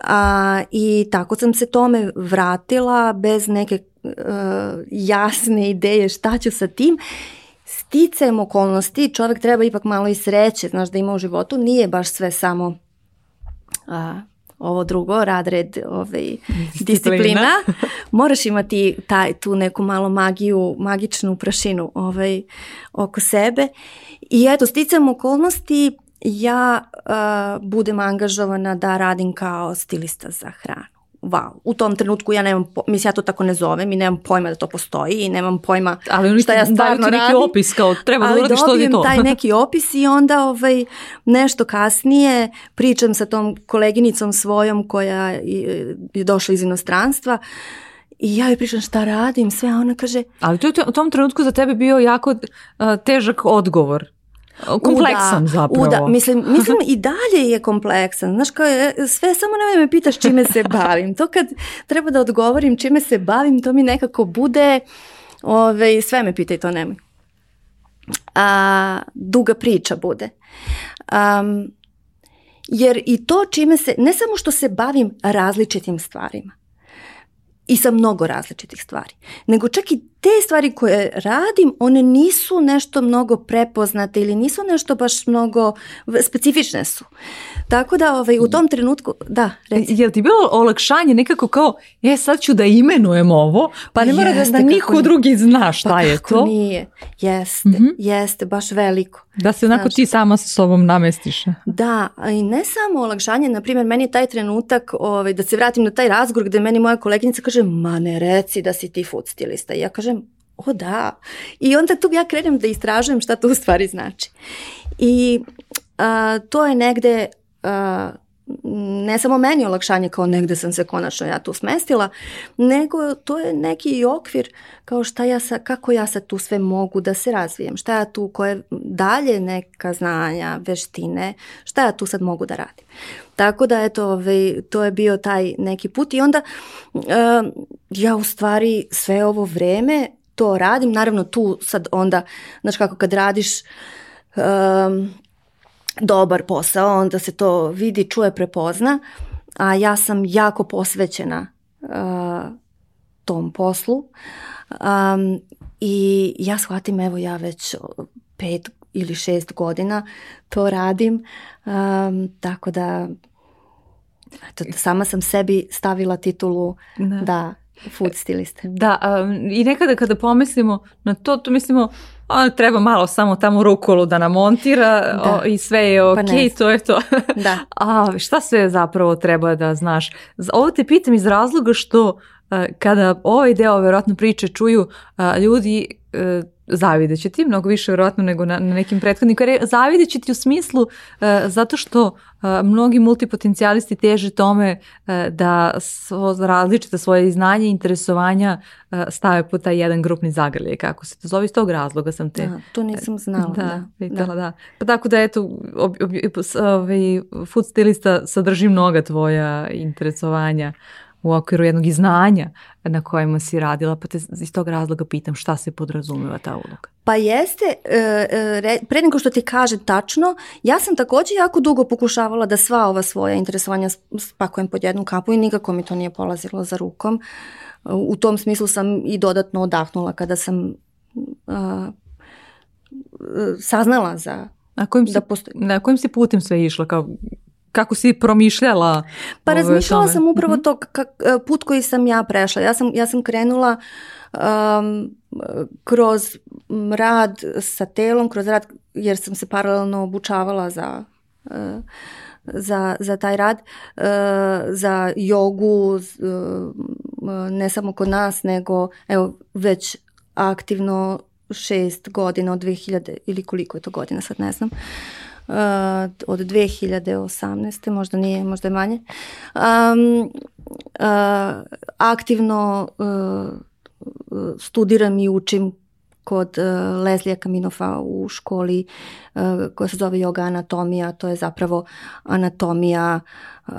A, I tako sam se tome vratila bez neke uh, jasne ideje šta ću sa tim. Sticajem okolnosti, čovek treba ipak malo i sreće, znaš da ima u životu, nije baš sve samo a, ovo drugo, rad, red, ovaj, disciplina. disciplina. Moraš imati taj, tu neku malo magiju, magičnu prašinu ovaj, oko sebe. I eto, sticam okolnosti, ja uh, budem angažovana da radim kao stilista za hranu wow, u tom trenutku ja nemam, mislim ja to tako ne zovem i nemam pojma da to postoji i nemam pojma ali šta ja stvarno radim. neki opis kao treba da uradiš to i to. taj neki opis i onda ovaj, nešto kasnije pričam sa tom koleginicom svojom koja je, je došla iz inostranstva I ja joj pričam šta radim, sve, a ona kaže... Ali to je u tom trenutku za tebe bio jako uh, težak odgovor kompleksan uda, zapravo. Uda, mislim, mislim i dalje je kompleksan. Znaš, kao je, sve samo ne me pitaš čime se [laughs] bavim. To kad treba da odgovorim čime se bavim, to mi nekako bude, ove, sve me pitaj, to nemoj. A, duga priča bude. Um, jer i to čime se, ne samo što se bavim različitim stvarima, i sa mnogo različitih stvari. Nego čak i te stvari koje radim, one nisu nešto mnogo prepoznate ili nisu nešto baš mnogo specifične su. Tako da ovaj, u tom trenutku, da, reci. Je li ti bilo olakšanje nekako kao, e sad ću da imenujem ovo, pa ne mora da, da niko nije. drugi zna šta pa je to? nije, jeste, mm -hmm. jeste, baš veliko. Da se onako ti sama sa sobom namestiš. Da, i ne samo olakšanje, na primjer, meni je taj trenutak, ovaj, da se vratim na taj razgovor gde meni moja koleginica kaže, ma ne reci da si ti food stilista. I ja kažem, o da. I onda tu ja krenem da istražujem šta to u stvari znači. I a, to je negde a, ne samo meni olakšanje kao negde sam se konačno ja tu smestila, nego to je neki okvir kao šta ja sa, kako ja sad tu sve mogu da se razvijem, šta ja tu, koje dalje neka znanja, veštine, šta ja tu sad mogu da radim. Tako da eto, ovaj, to je bio taj neki put i onda uh, ja u stvari sve ovo vreme to radim, naravno tu sad onda, znači kako kad radiš um, dobar posao, onda se to vidi, čuje, prepozna, a ja sam jako posvećena uh, tom poslu. Um, i ja shvatim, evo ja već pet ili šest godina to radim, um, tako da eto, sama sam sebi stavila titulu da, da food stiliste. Da, um, i nekada kada pomislimo na to, to mislimo a, treba malo samo tamo rukolu da namontira da. o, i sve je ok, pa to je to. Da. [laughs] A šta sve zapravo treba da znaš? Ovo te pitam iz razloga što kada ovaj deo verovatno priče čuju ljudi a, zavideće ti mnogo više vjerojatno nego na, na nekim prethodnim karijera. Zavideće ti u smislu uh, zato što uh, mnogi multipotencijalisti teže tome uh, da svo, različite svoje znanje i interesovanja uh, stave po taj jedan grupni zagrljaj, kako se to zove, iz tog razloga sam te... Da, to nisam znala. Da, da, pitala, da. da. Pa tako da, eto, ob, ob, ovaj, food stilista sadrži mnoga tvoja interesovanja u okviru jednog iznanja na kojima si radila, pa te iz tog razloga pitam šta se podrazumeva ta uloga. Pa jeste, e, e, pre nego što ti kaže tačno, ja sam takođe jako dugo pokušavala da sva ova svoja interesovanja spakujem pod jednu kapu i nikako mi to nije polazilo za rukom. U tom smislu sam i dodatno odahnula kada sam uh, saznala za na kojim, si, da postoji... na kojim si putem sve išla? Kao, kako si promišljala? Pa razmišljala tome? sam upravo -hmm. to kak, e, put koji sam ja prešla. Ja sam, ja sam krenula um, kroz rad sa telom, kroz rad jer sam se paralelno obučavala za uh, za, za taj rad, uh, za jogu, uh, ne samo kod nas, nego evo već aktivno šest godina od 2000 ili koliko je to godina, sad ne znam. Uh, od 2018. možda nije, možda je manje. Um, uh, aktivno uh, studiram i učim kod uh, Leslija Kaminofa u školi uh, koja se zove yoga anatomija, to je zapravo anatomija uh,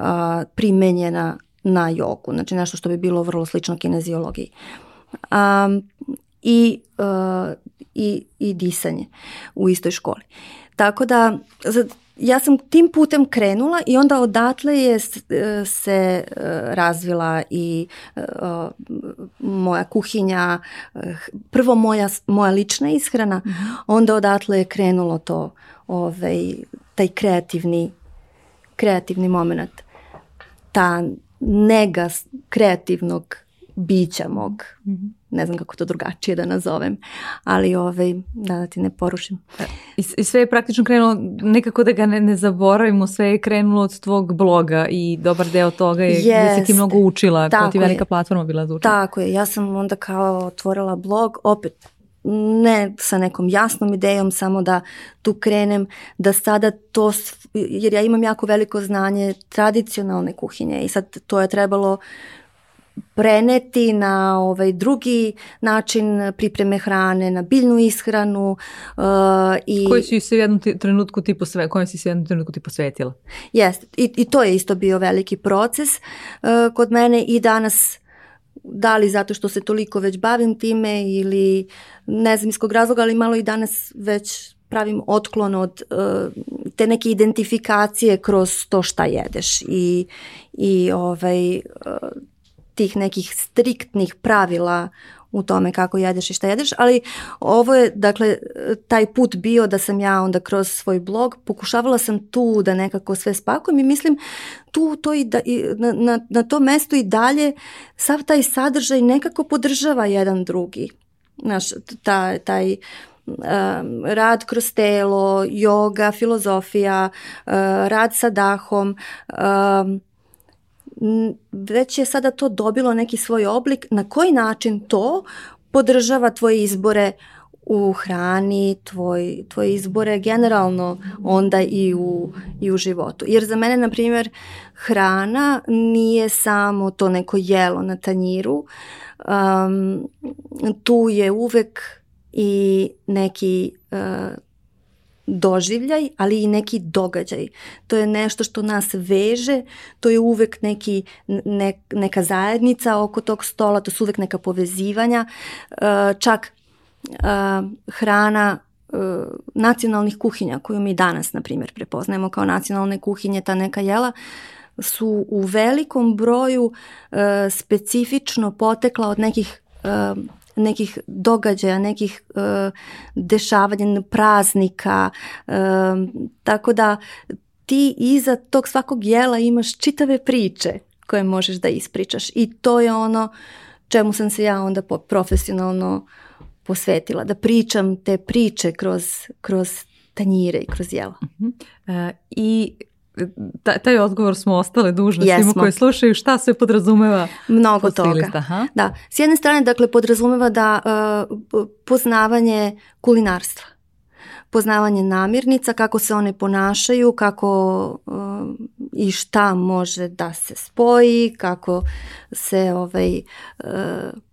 primenjena na jogu, znači nešto što bi bilo vrlo slično kineziologiji. Um, i, uh, i, i disanje u istoj školi. Uh, Tako da ja sam tim putem krenula i onda odatle je se e, razvila i e, moja kuhinja, prvo moja, moja lična ishrana, -hmm. onda odatle je krenulo to, ovaj, taj kreativni, kreativni moment, ta nega kreativnog bića mog. Mm -hmm. Ne znam kako to drugačije da nazovem, ali ovaj, da, da ti ne porušim. I, I sve je praktično krenulo, nekako da ga ne, ne zaboravimo, sve je krenulo od tvog bloga i dobar deo toga je Jest. da si ti mnogo učila, koja ti velika je. platforma bila za učenje. Tako je, ja sam onda kao otvorila blog, opet ne sa nekom jasnom idejom, samo da tu krenem, da sada to, jer ja imam jako veliko znanje tradicionalne kuhinje i sad to je trebalo preneti na ovaj drugi način pripreme hrane, na biljnu ishranu uh, i koji si se u jednom trenutku ti posve, kojem si se u jednom trenutku ti posvetila. Jeste, I, i to je isto bio veliki proces uh, kod mene i danas da li zato što se toliko već bavim time ili ne znam iz kog razloga, ali malo i danas već pravim otklon od uh, te neke identifikacije kroz to šta jedeš i, i ovaj, uh, tih nekih striktnih pravila u tome kako jedeš i šta jedeš, ali ovo je, dakle, taj put bio da sam ja onda kroz svoj blog pokušavala sam tu da nekako sve spakujem i mislim tu to i, da, i na, na, na to mesto i dalje sav taj sadržaj nekako podržava jedan drugi. Znaš, ta, taj um, rad kroz telo, yoga, filozofija, uh, rad sa dahom, um, već je sada to dobilo neki svoj oblik, na koji način to podržava tvoje izbore u hrani, tvoj, tvoj izbore generalno onda i u, i u životu. Jer za mene, na primjer, hrana nije samo to neko jelo na tanjiru, um, tu je uvek i neki uh, doživljaj, ali i neki događaj. To je nešto što nas veže, to je uvek neki, ne, neka zajednica oko tog stola, to su uvek neka povezivanja, uh, čak hrana nacionalnih kuhinja koju mi danas, na primjer, prepoznajemo kao nacionalne kuhinje, ta neka jela, su u velikom broju e, specifično potekla od nekih e, nekih događaja, nekih e, dešavanja, praznika, e, tako da ti iza tog svakog jela imaš čitave priče koje možeš da ispričaš i to je ono čemu sam se ja onda profesionalno posvetila, da pričam te priče kroz, kroz tanjire i kroz jela. Uh. -huh. e, I taj odgovor smo ostale dužne Jesmo. svima koji slušaju šta se podrazumeva mnogo toga Aha. da s jedne strane dakle podrazumeva da uh, poznavanje kulinarstva poznavanje namirnica kako se one ponašaju kako uh, i šta može da se spoji kako se ovaj uh,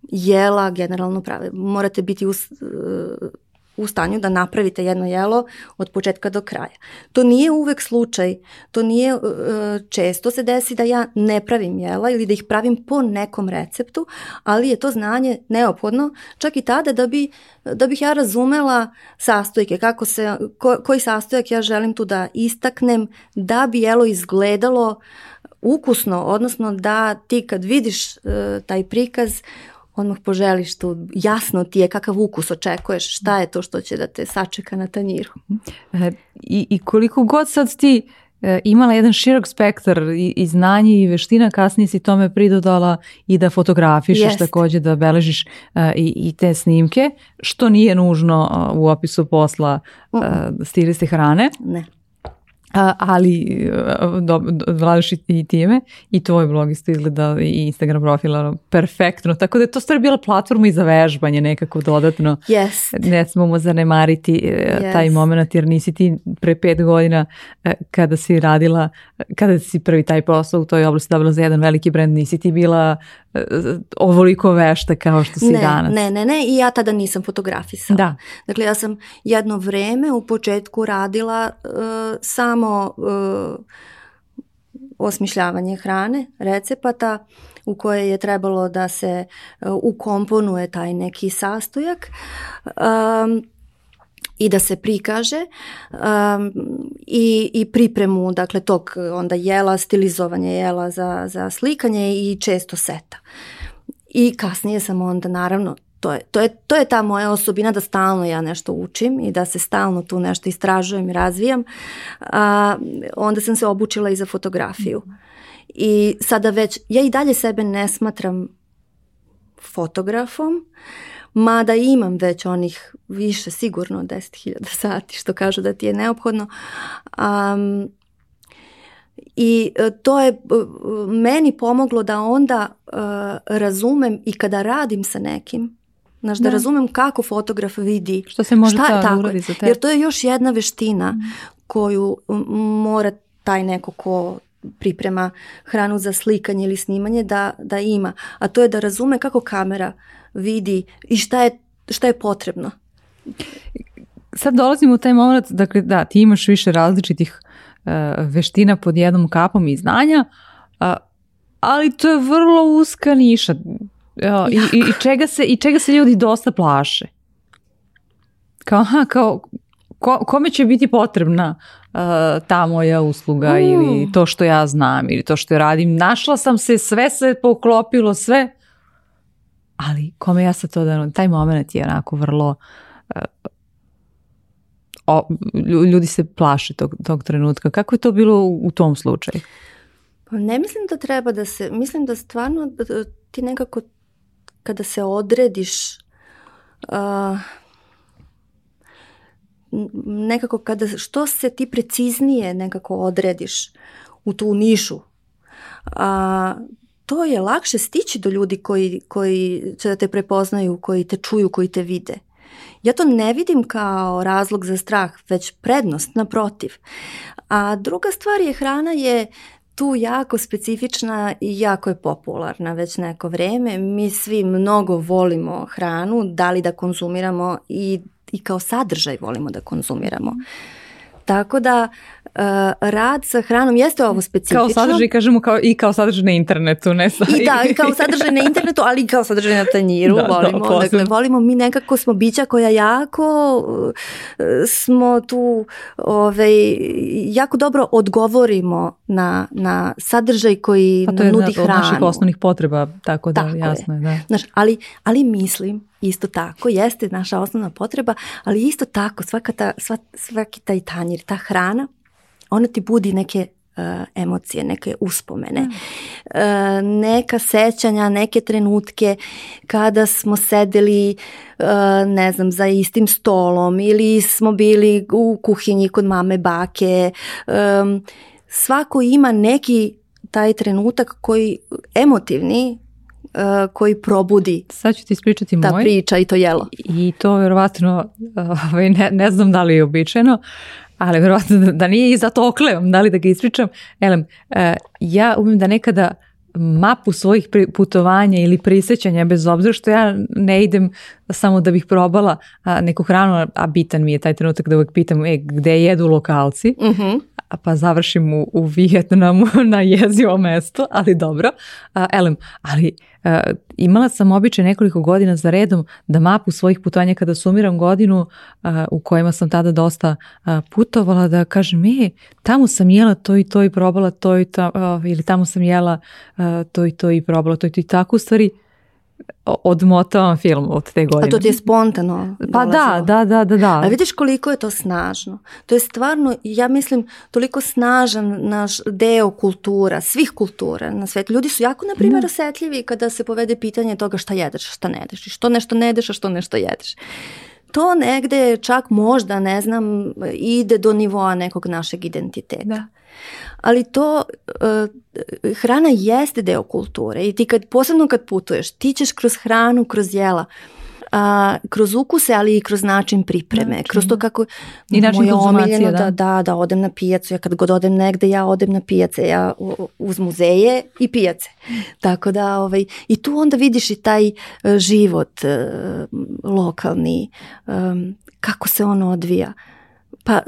jela generalno prave morate biti us, uh, u stanju da napravite jedno jelo od početka do kraja. To nije uvek slučaj, to nije uh, često se desi da ja ne pravim jela ili da ih pravim po nekom receptu, ali je to znanje neophodno čak i tada da bi da bih ja razumela sastojke, kako se, ko, koji sastojak ja želim tu da istaknem da bi jelo izgledalo ukusno, odnosno da ti kad vidiš uh, taj prikaz odmah poželiš tu, jasno ti je kakav ukus očekuješ, šta je to što će da te sačeka na tanjiru. E, I, i koliko god sad ti e, imala jedan širok spektar i, i znanje i veština, kasnije si tome pridodala i da fotografišeš Jest. takođe, da beležiš uh, i, i te snimke, što nije nužno uh, u opisu posla uh, stiliste hrane. Ne ali do, do, vladaš i time i tvoj blog isto izgleda i Instagram profila perfektno, tako da je to stvari bila platforma i za vežbanje nekako dodatno. Yes. Ne smemo zanemariti yes. taj moment jer nisi ti pre pet godina e, kada si radila, kada si prvi taj posao u toj oblasti dobila za jedan veliki brend, nisi ti bila ovoliko vešta kao što si ne, danas. Ne, ne, ne i ja tada nisam fotografisala. Da. Dakle, ja sam jedno vreme u početku radila uh, samo uh, osmišljavanje hrane, recepata u koje je trebalo da se uh, ukomponuje taj neki sastojak. Um, i da se prikaže um, i, i pripremu dakle tog onda jela, stilizovanje jela za, za slikanje i često seta. I kasnije sam onda naravno to je, to, je, to je ta moja osobina da stalno ja nešto učim i da se stalno tu nešto istražujem i razvijam. A, onda sam se obučila i za fotografiju. I sada već, ja i dalje sebe ne smatram fotografom, mada imam već onih više sigurno 10.000 sati što kažu da ti je neophodno. Um, I e, to je e, meni pomoglo da onda uh, razumem i kada radim sa nekim, znaš, da, da razumem kako fotograf vidi. Što se može šta, tako, za te. Jer to je još jedna veština mm. koju mora taj neko ko priprema hranu za slikanje ili snimanje da, da ima. A to je da razume kako kamera vidi i šta je, šta je potrebno. Sad dolazimo u taj moment, dakle da, ti imaš više različitih uh, veština pod jednom kapom i znanja, uh, ali to je vrlo uska niša. Uh, i, i, i, čega se, I čega se ljudi dosta plaše. Kao, aha, kao, ko, kome će biti potrebna uh, ta moja usluga mm. ili to što ja znam ili to što ja radim. Našla sam se, sve se poklopilo, sve ali kome ja sad to da, taj moment je onako vrlo, uh, o, ljudi se plaše tog, tog trenutka. Kako je to bilo u, tom slučaju? Pa ne mislim da treba da se, mislim da stvarno da ti nekako kada se odrediš uh, nekako kada što se ti preciznije nekako odrediš u tu nišu a, to je lakše stići do ljudi koji, koji će da te prepoznaju, koji te čuju, koji te vide. Ja to ne vidim kao razlog za strah, već prednost, naprotiv. A druga stvar je hrana je tu jako specifična i jako je popularna već neko vreme. Mi svi mnogo volimo hranu, da li da konzumiramo i, i kao sadržaj volimo da konzumiramo. Tako da uh, rad sa hranom jeste ovo specifično. Kao sadržaj, kažemo, kao, i kao sadržaj na internetu, ne sa... I da, i kao sadržaj na internetu, ali i kao sadržaj na tanjiru, [laughs] da, volimo. Da, dakle, volimo, mi nekako smo bića koja jako uh, smo tu ovaj, jako dobro odgovorimo na, na sadržaj koji nam nudi hranu. to je od naših osnovnih potreba, tako da tako jasno je. Da. Znaš, ali, ali mislim isto tako, jeste naša osnovna potreba, ali isto tako svaka ta, sva, svaki taj tanjir, ta hrana, ona ti budi neke uh, emocije, neke uspomene, mm. uh, neka sećanja, neke trenutke kada smo sedeli uh, ne znam, za istim stolom ili smo bili u kuhinji kod mame, bake. Um, svako ima neki taj trenutak koji emotivni uh, koji probudi Sad ću ti ispričati ta moj. priča i to jelo. I to verovatno, ovaj, ne, ne znam da li je običajno, ali verovatno da, da nije i zato oklevam, da li da ga ispričam. Elem, uh, ja umem da nekada mapu svojih putovanja ili prisećanja, bez obzira što ja ne idem samo da bih probala neku hranu, a bitan mi je taj trenutak da uvek pitam e, gde jedu lokalci, uh mhm. -huh pa završim u, u Vijetnamu [laughs] na jezivo mesto, ali dobro. A, elem, ali a, imala sam običaj nekoliko godina za redom da mapu svojih putovanja kada sumiram godinu a, u kojima sam tada dosta a, putovala da kažem, e, tamo sam jela to i to i probala to i to, a, ili tamo sam jela a, to i to i probala to i to i tako u stvari odmotavam film od te godine. A to ti je spontano? Pa da, da, da, da, da. A vidiš koliko je to snažno. To je stvarno, ja mislim, toliko snažan naš deo kultura, svih kultura na svetu. Ljudi su jako, na primjer, osetljivi kada se povede pitanje toga šta jedeš, šta ne jedeš. Što nešto ne jedeš, a što nešto jedeš. To negde čak možda, ne znam, ide do nivoa nekog našeg identiteta. Da ali to uh, hrana jeste deo kulture i ti kad posebno kad putuješ ti ćeš kroz hranu, kroz jela a, kroz ukuse, ali i kroz način pripreme, način. kroz to kako I način moje omiljeno da. da, da, da odem na pijacu, ja kad god odem negde, ja odem na pijace, ja uz muzeje i pijace. Tako da, ovaj, i tu onda vidiš i taj uh, život uh, lokalni, um, kako se on odvija. Pa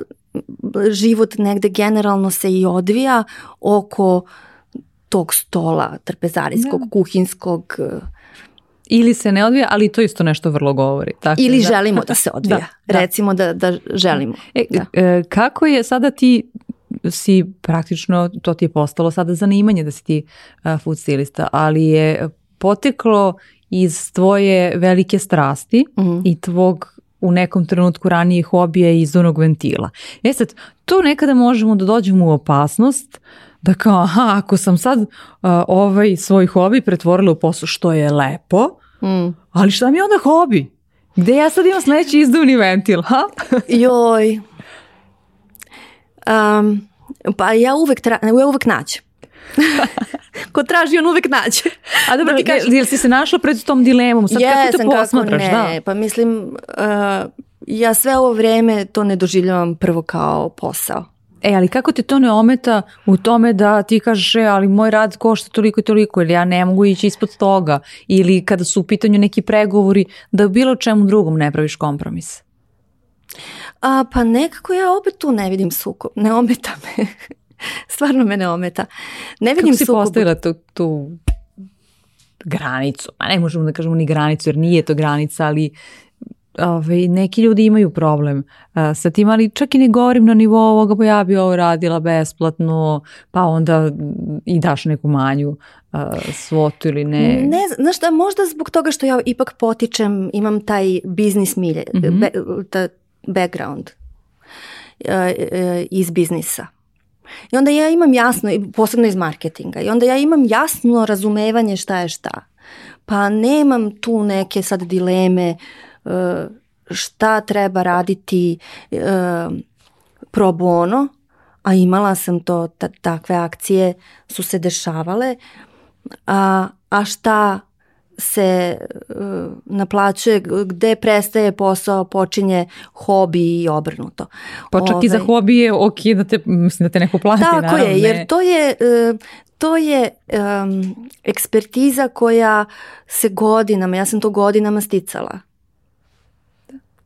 život negde generalno se i odvija oko tog stola trpezarijskog, da. kuhinskog. E, Ili se ne odvija, ali to isto nešto vrlo govori. Tako Ili da. želimo da se [laughs] odvija. da, Recimo da, da želimo. E, da. E, kako je sada ti si praktično, to ti je postalo sada zanimanje da si ti uh, food stylista, ali je poteklo iz tvoje velike strasti mhm. -huh. i tvog u nekom trenutku ranije hobija i izduvnog ventila. E sad, tu nekada možemo da dođemo u opasnost da kao, aha, ako sam sad uh, ovaj svoj hobi pretvorila u posao, što je lepo, mm. ali šta mi je onda hobi? Gde ja sad imam sledeći izduvni ventil, ha? [laughs] Joj. Um, pa ja uvek, tra, ja uvek naćem. [laughs] Ko traži, on uvek nađe. [laughs] A dobro, da kažem, jel si se našla pred tom dilemom? Sad Jesam, kako to posmatraš? Kako ne, da? pa mislim, uh, ja sve ovo vreme to ne doživljavam prvo kao posao. E, ali kako te to ne ometa u tome da ti kažeš, e, ali moj rad košta toliko i toliko, ili ja ne mogu ići ispod toga, ili kada su u pitanju neki pregovori, da bilo čemu drugom ne praviš kompromis? A, pa nekako ja opet tu ne vidim sukob, ne ometa me. [laughs] Stvarno me ne ometa. Ne vidim Kako si postavila tu, tu granicu? Ma ne možemo da kažemo ni granicu, jer nije to granica, ali ove, ovaj, neki ljudi imaju problem uh, sa tim, ali čak i ne govorim na nivou ovoga, pa ja bi ovo radila besplatno, pa onda i daš neku manju uh, svotu ili ne. Ne, znaš da, možda zbog toga što ja ipak potičem, imam taj biznis milje, mm -hmm. be, ta background uh, uh, iz biznisa. I onda ja imam jasno, posebno iz marketinga, i onda ja imam jasno razumevanje šta je šta. Pa nemam tu neke sad dileme uh, šta treba raditi uh, pro bono, a imala sam to, takve akcije su se dešavale, a, a šta se uh, naplaćuje, gde prestaje posao, počinje hobi i obrnuto. Pa čak Ove, i za ovaj, hobi je ok da te, mislim da te neko plati. Tako naravno, je, jer to je, uh, to je um, ekspertiza koja se godinama, ja sam to godinama sticala.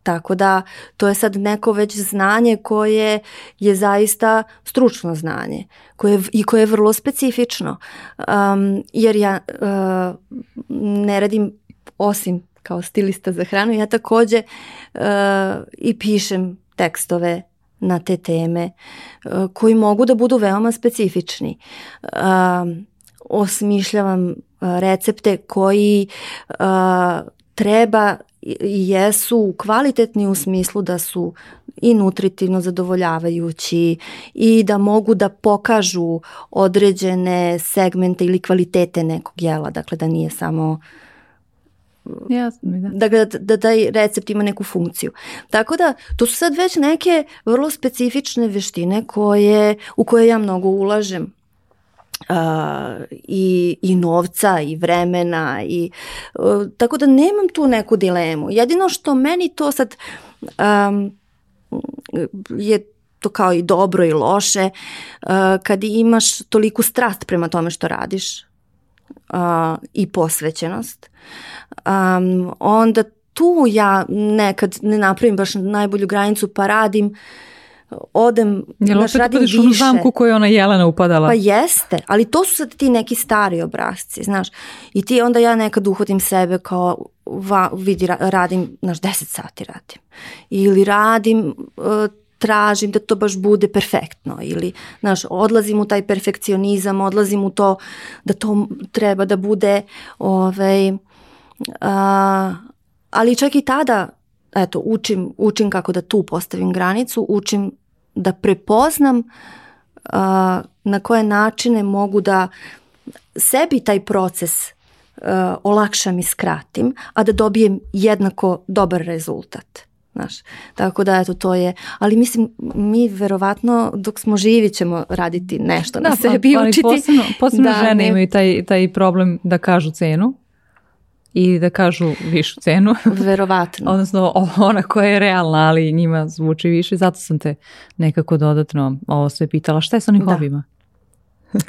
Tako da to je sad neko već znanje koje je zaista stručno znanje koje, i koje je vrlo specifično. Um, jer ja uh, ne radim osim kao stilista za hranu, ja takođe uh, i pišem tekstove na te teme uh, koji mogu da budu veoma specifični. Uh, osmišljavam recepte koji treba jesu kvalitetni u smislu da su i nutritivno zadovoljavajući i da mogu da pokažu određene segmente ili kvalitete nekog jela, dakle da nije samo Jasno, da. Da, da, da taj recept ima neku funkciju. Tako da, to su sad već neke vrlo specifične veštine koje, u koje ja mnogo ulažem uh, i, i novca i vremena i uh, tako da nemam tu neku dilemu. Jedino što meni to sad um, je to kao i dobro i loše uh, kad imaš toliku strast prema tome što radiš uh, i posvećenost um, onda tu ja nekad ne napravim baš najbolju granicu pa radim uh, odem, Jel opet radim više. Jel zamku koju je ona Jelena upadala? Pa jeste, ali to su sad ti neki stari obrazci, znaš. I ti onda ja nekad uhodim sebe kao, va, vidi, radim, znaš, 10 sati radim. Ili radim, uh, tražim da to baš bude perfektno ili znaš, odlazim u taj perfekcionizam, odlazim u to da to treba da bude ovaj, a, ali čak i tada eto, učim, učim kako da tu postavim granicu, učim da prepoznam a, na koje načine mogu da sebi taj proces a, olakšam i skratim, a da dobijem jednako dobar rezultat. Znaš, tako da eto to je, ali mislim mi verovatno dok smo živi ćemo raditi nešto da, na sebi pa, učiti. Posebno, posebno da, žene ne... imaju taj, taj problem da kažu cenu i da kažu višu cenu. [laughs] Verovatno. Odnosno ona koja je realna, ali njima zvuči više. Zato sam te nekako dodatno ovo sve pitala. Šta je sa onim da. hobima? Uh,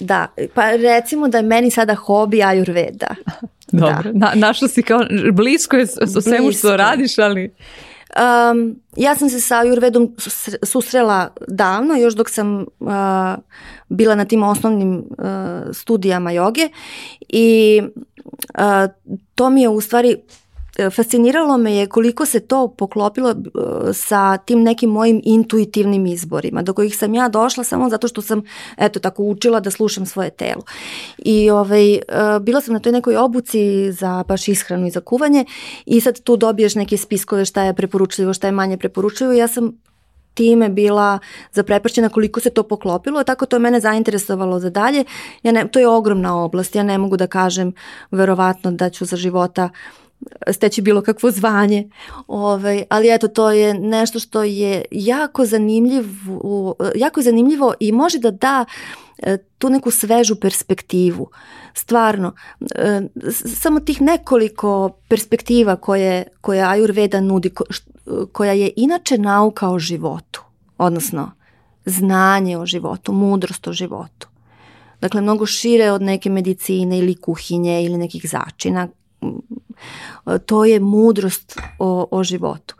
[laughs] da, pa recimo da je meni sada hobi ajurveda. [laughs] Dobro, da. Na, našla si kao, blisko je sa svemu što radiš, ali... Um, ja sam se sa Ayurvedom susrela davno, još dok sam uh, bila na tim osnovnim uh, studijama joge i uh, to mi je u stvari fasciniralo me je koliko se to poklopilo e, sa tim nekim mojim intuitivnim izborima, do kojih sam ja došla samo zato što sam, eto, tako učila da slušam svoje telo. I ovaj, e, bila sam na toj nekoj obuci za baš ishranu i za kuvanje i sad tu dobiješ neke spiskove šta je preporučljivo, šta je manje preporučljivo. Ja sam time bila zaprepašćena koliko se to poklopilo, tako to je mene zainteresovalo za dalje. Ja ne, to je ogromna oblast, ja ne mogu da kažem verovatno da ću za života uh, steći bilo kakvo zvanje. Ovaj, ali eto, to je nešto što je jako zanimljivo, jako zanimljivo i može da da e, tu neku svežu perspektivu. Stvarno, e, samo tih nekoliko perspektiva koje, koje Ayurveda nudi, koja je inače nauka o životu, odnosno znanje o životu, mudrost o životu. Dakle, mnogo šire od neke medicine ili kuhinje ili nekih začina to je mudrost o, o životu.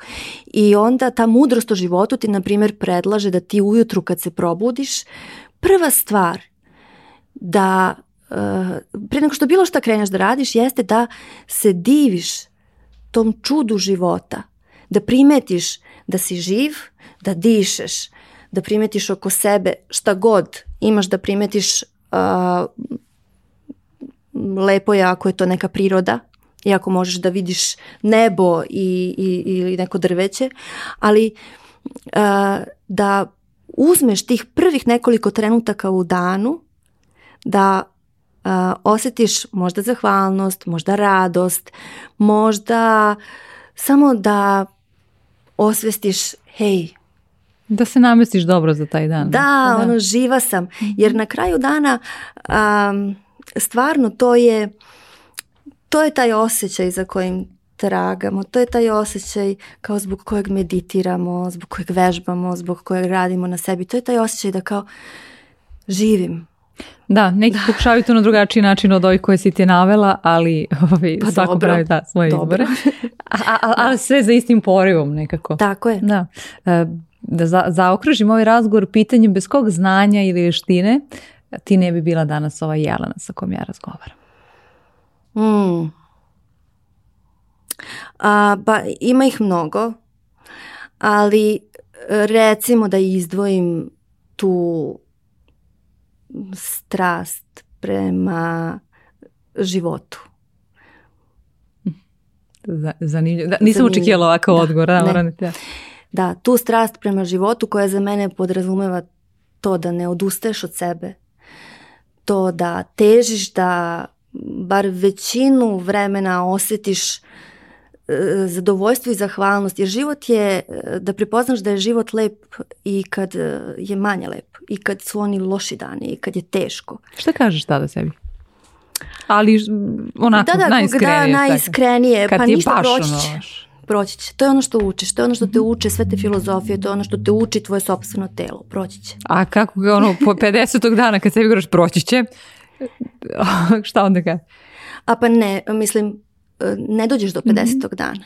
I onda ta mudrost o životu ti, na primjer, predlaže da ti ujutru kad se probudiš, prva stvar da uh, pre nego što bilo šta kreneš da radiš jeste da se diviš tom čudu života, da primetiš da si živ, da dišeš, da primetiš oko sebe šta god imaš da primetiš uh, lepo je ako je to neka priroda, iako možeš da vidiš nebo i, i, ili neko drveće, ali uh, da uzmeš tih prvih nekoliko trenutaka u danu, da uh, osetiš možda zahvalnost, možda radost, možda samo da osvestiš, hej, da se namestiš dobro za taj dan. Da, da. ono, živa sam. Jer na kraju dana um, stvarno to je, to je taj osjećaj za kojim tragamo, to je taj osjećaj kao zbog kojeg meditiramo, zbog kojeg vežbamo, zbog kojeg radimo na sebi, to je taj osjećaj da kao živim, Da, neki da. pokušavaju to na drugačiji način od ovih koje si ti navela, ali ovaj, pa svako dobro. pravi da, svoje dobro. izbore. [laughs] A, a, ali sve za istim porivom nekako. Tako je. Da. E, da za, zaokružim ovaj razgovor pitanjem bez kog znanja ili vještine ti ne bi bila danas ova Jelena sa kojom ja razgovaram. Mm. A, pa ima ih mnogo, ali recimo da izdvojim tu strast prema životu. Zanimljivo. Da, nisam očekivala ovakav da, odgovor. Da, moram da, da, tu strast prema životu koja za mene podrazumeva to da ne odustaješ od sebe, to da težiš da bar većinu vremena osjetiš E, zadovoljstvo i zahvalnost jer život je e, da prepoznaš da je život lep i kad e, je manje lep i kad su oni loši dani i kad je teško. Šta kažeš tada sebi? Ali onako da, da, najiskrenije. Da, najiskrenije. Kad pa ništa proći će. Proći će. To je ono što učiš. To je ono što te uče sve te filozofije. To je ono što te uči tvoje sobstveno telo. Proći će. A kako ga ono po [laughs] 50. dana kad sebi govoriš proći će, [laughs] šta onda kaže? A pa ne, mislim, ne dođeš do 50. Mm -hmm. dana.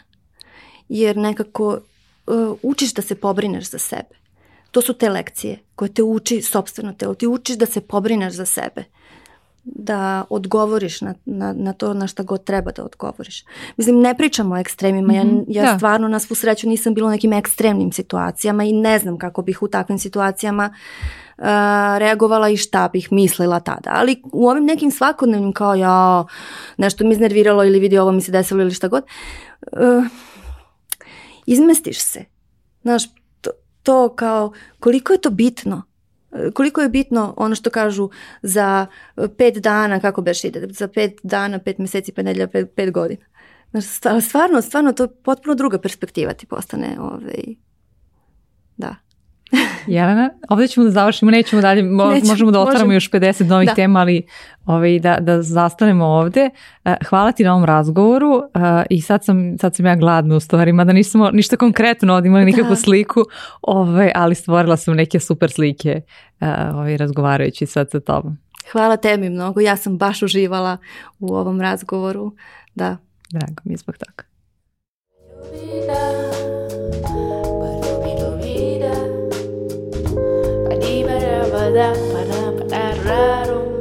Jer nekako uh, učiš da se pobrineš za sebe. To su te lekcije koje te uči sobstveno telo. Ti učiš da se pobrineš za sebe. Da odgovoriš na, na, na to na šta god treba da odgovoriš. Mislim, ne pričamo o ekstremima. Ja, mhm. ja da. stvarno na svu sreću nisam bila u nekim ekstremnim situacijama i ne znam kako bih u takvim situacijama uh, reagovala i šta bih mislila tada. Ali u ovim nekim svakodnevnim kao ja nešto mi iznerviralo ili vidi ovo mi se desilo ili šta god, uh, izmestiš se. Znaš, to, to kao koliko je to bitno koliko je bitno ono što kažu za pet dana, kako beš ide, za pet dana, pet meseci, pet nedelja, pet, pet godina. Znaš, stvarno, stvarno, to je potpuno druga perspektiva ti postane. Ovaj, da. [laughs] Jelena, ovdje ćemo da završimo, nećemo dalje, mo, Neću, možemo da otvaramo možem. još 50 novih da. tema, ali ovaj, da, da zastanemo ovdje. Eh, hvala ti na ovom razgovoru uh, i sad sam, sad sam ja gladna u stvari, mada nismo ništa konkretno ovdje imali nikakvu da. sliku, ovaj, ali stvorila sam neke super slike uh, ovaj, razgovarajući sad sa tobom. Hvala tebi mnogo, ja sam baš uživala u ovom razgovoru, da. Drago mi je zbog toga. da, raro.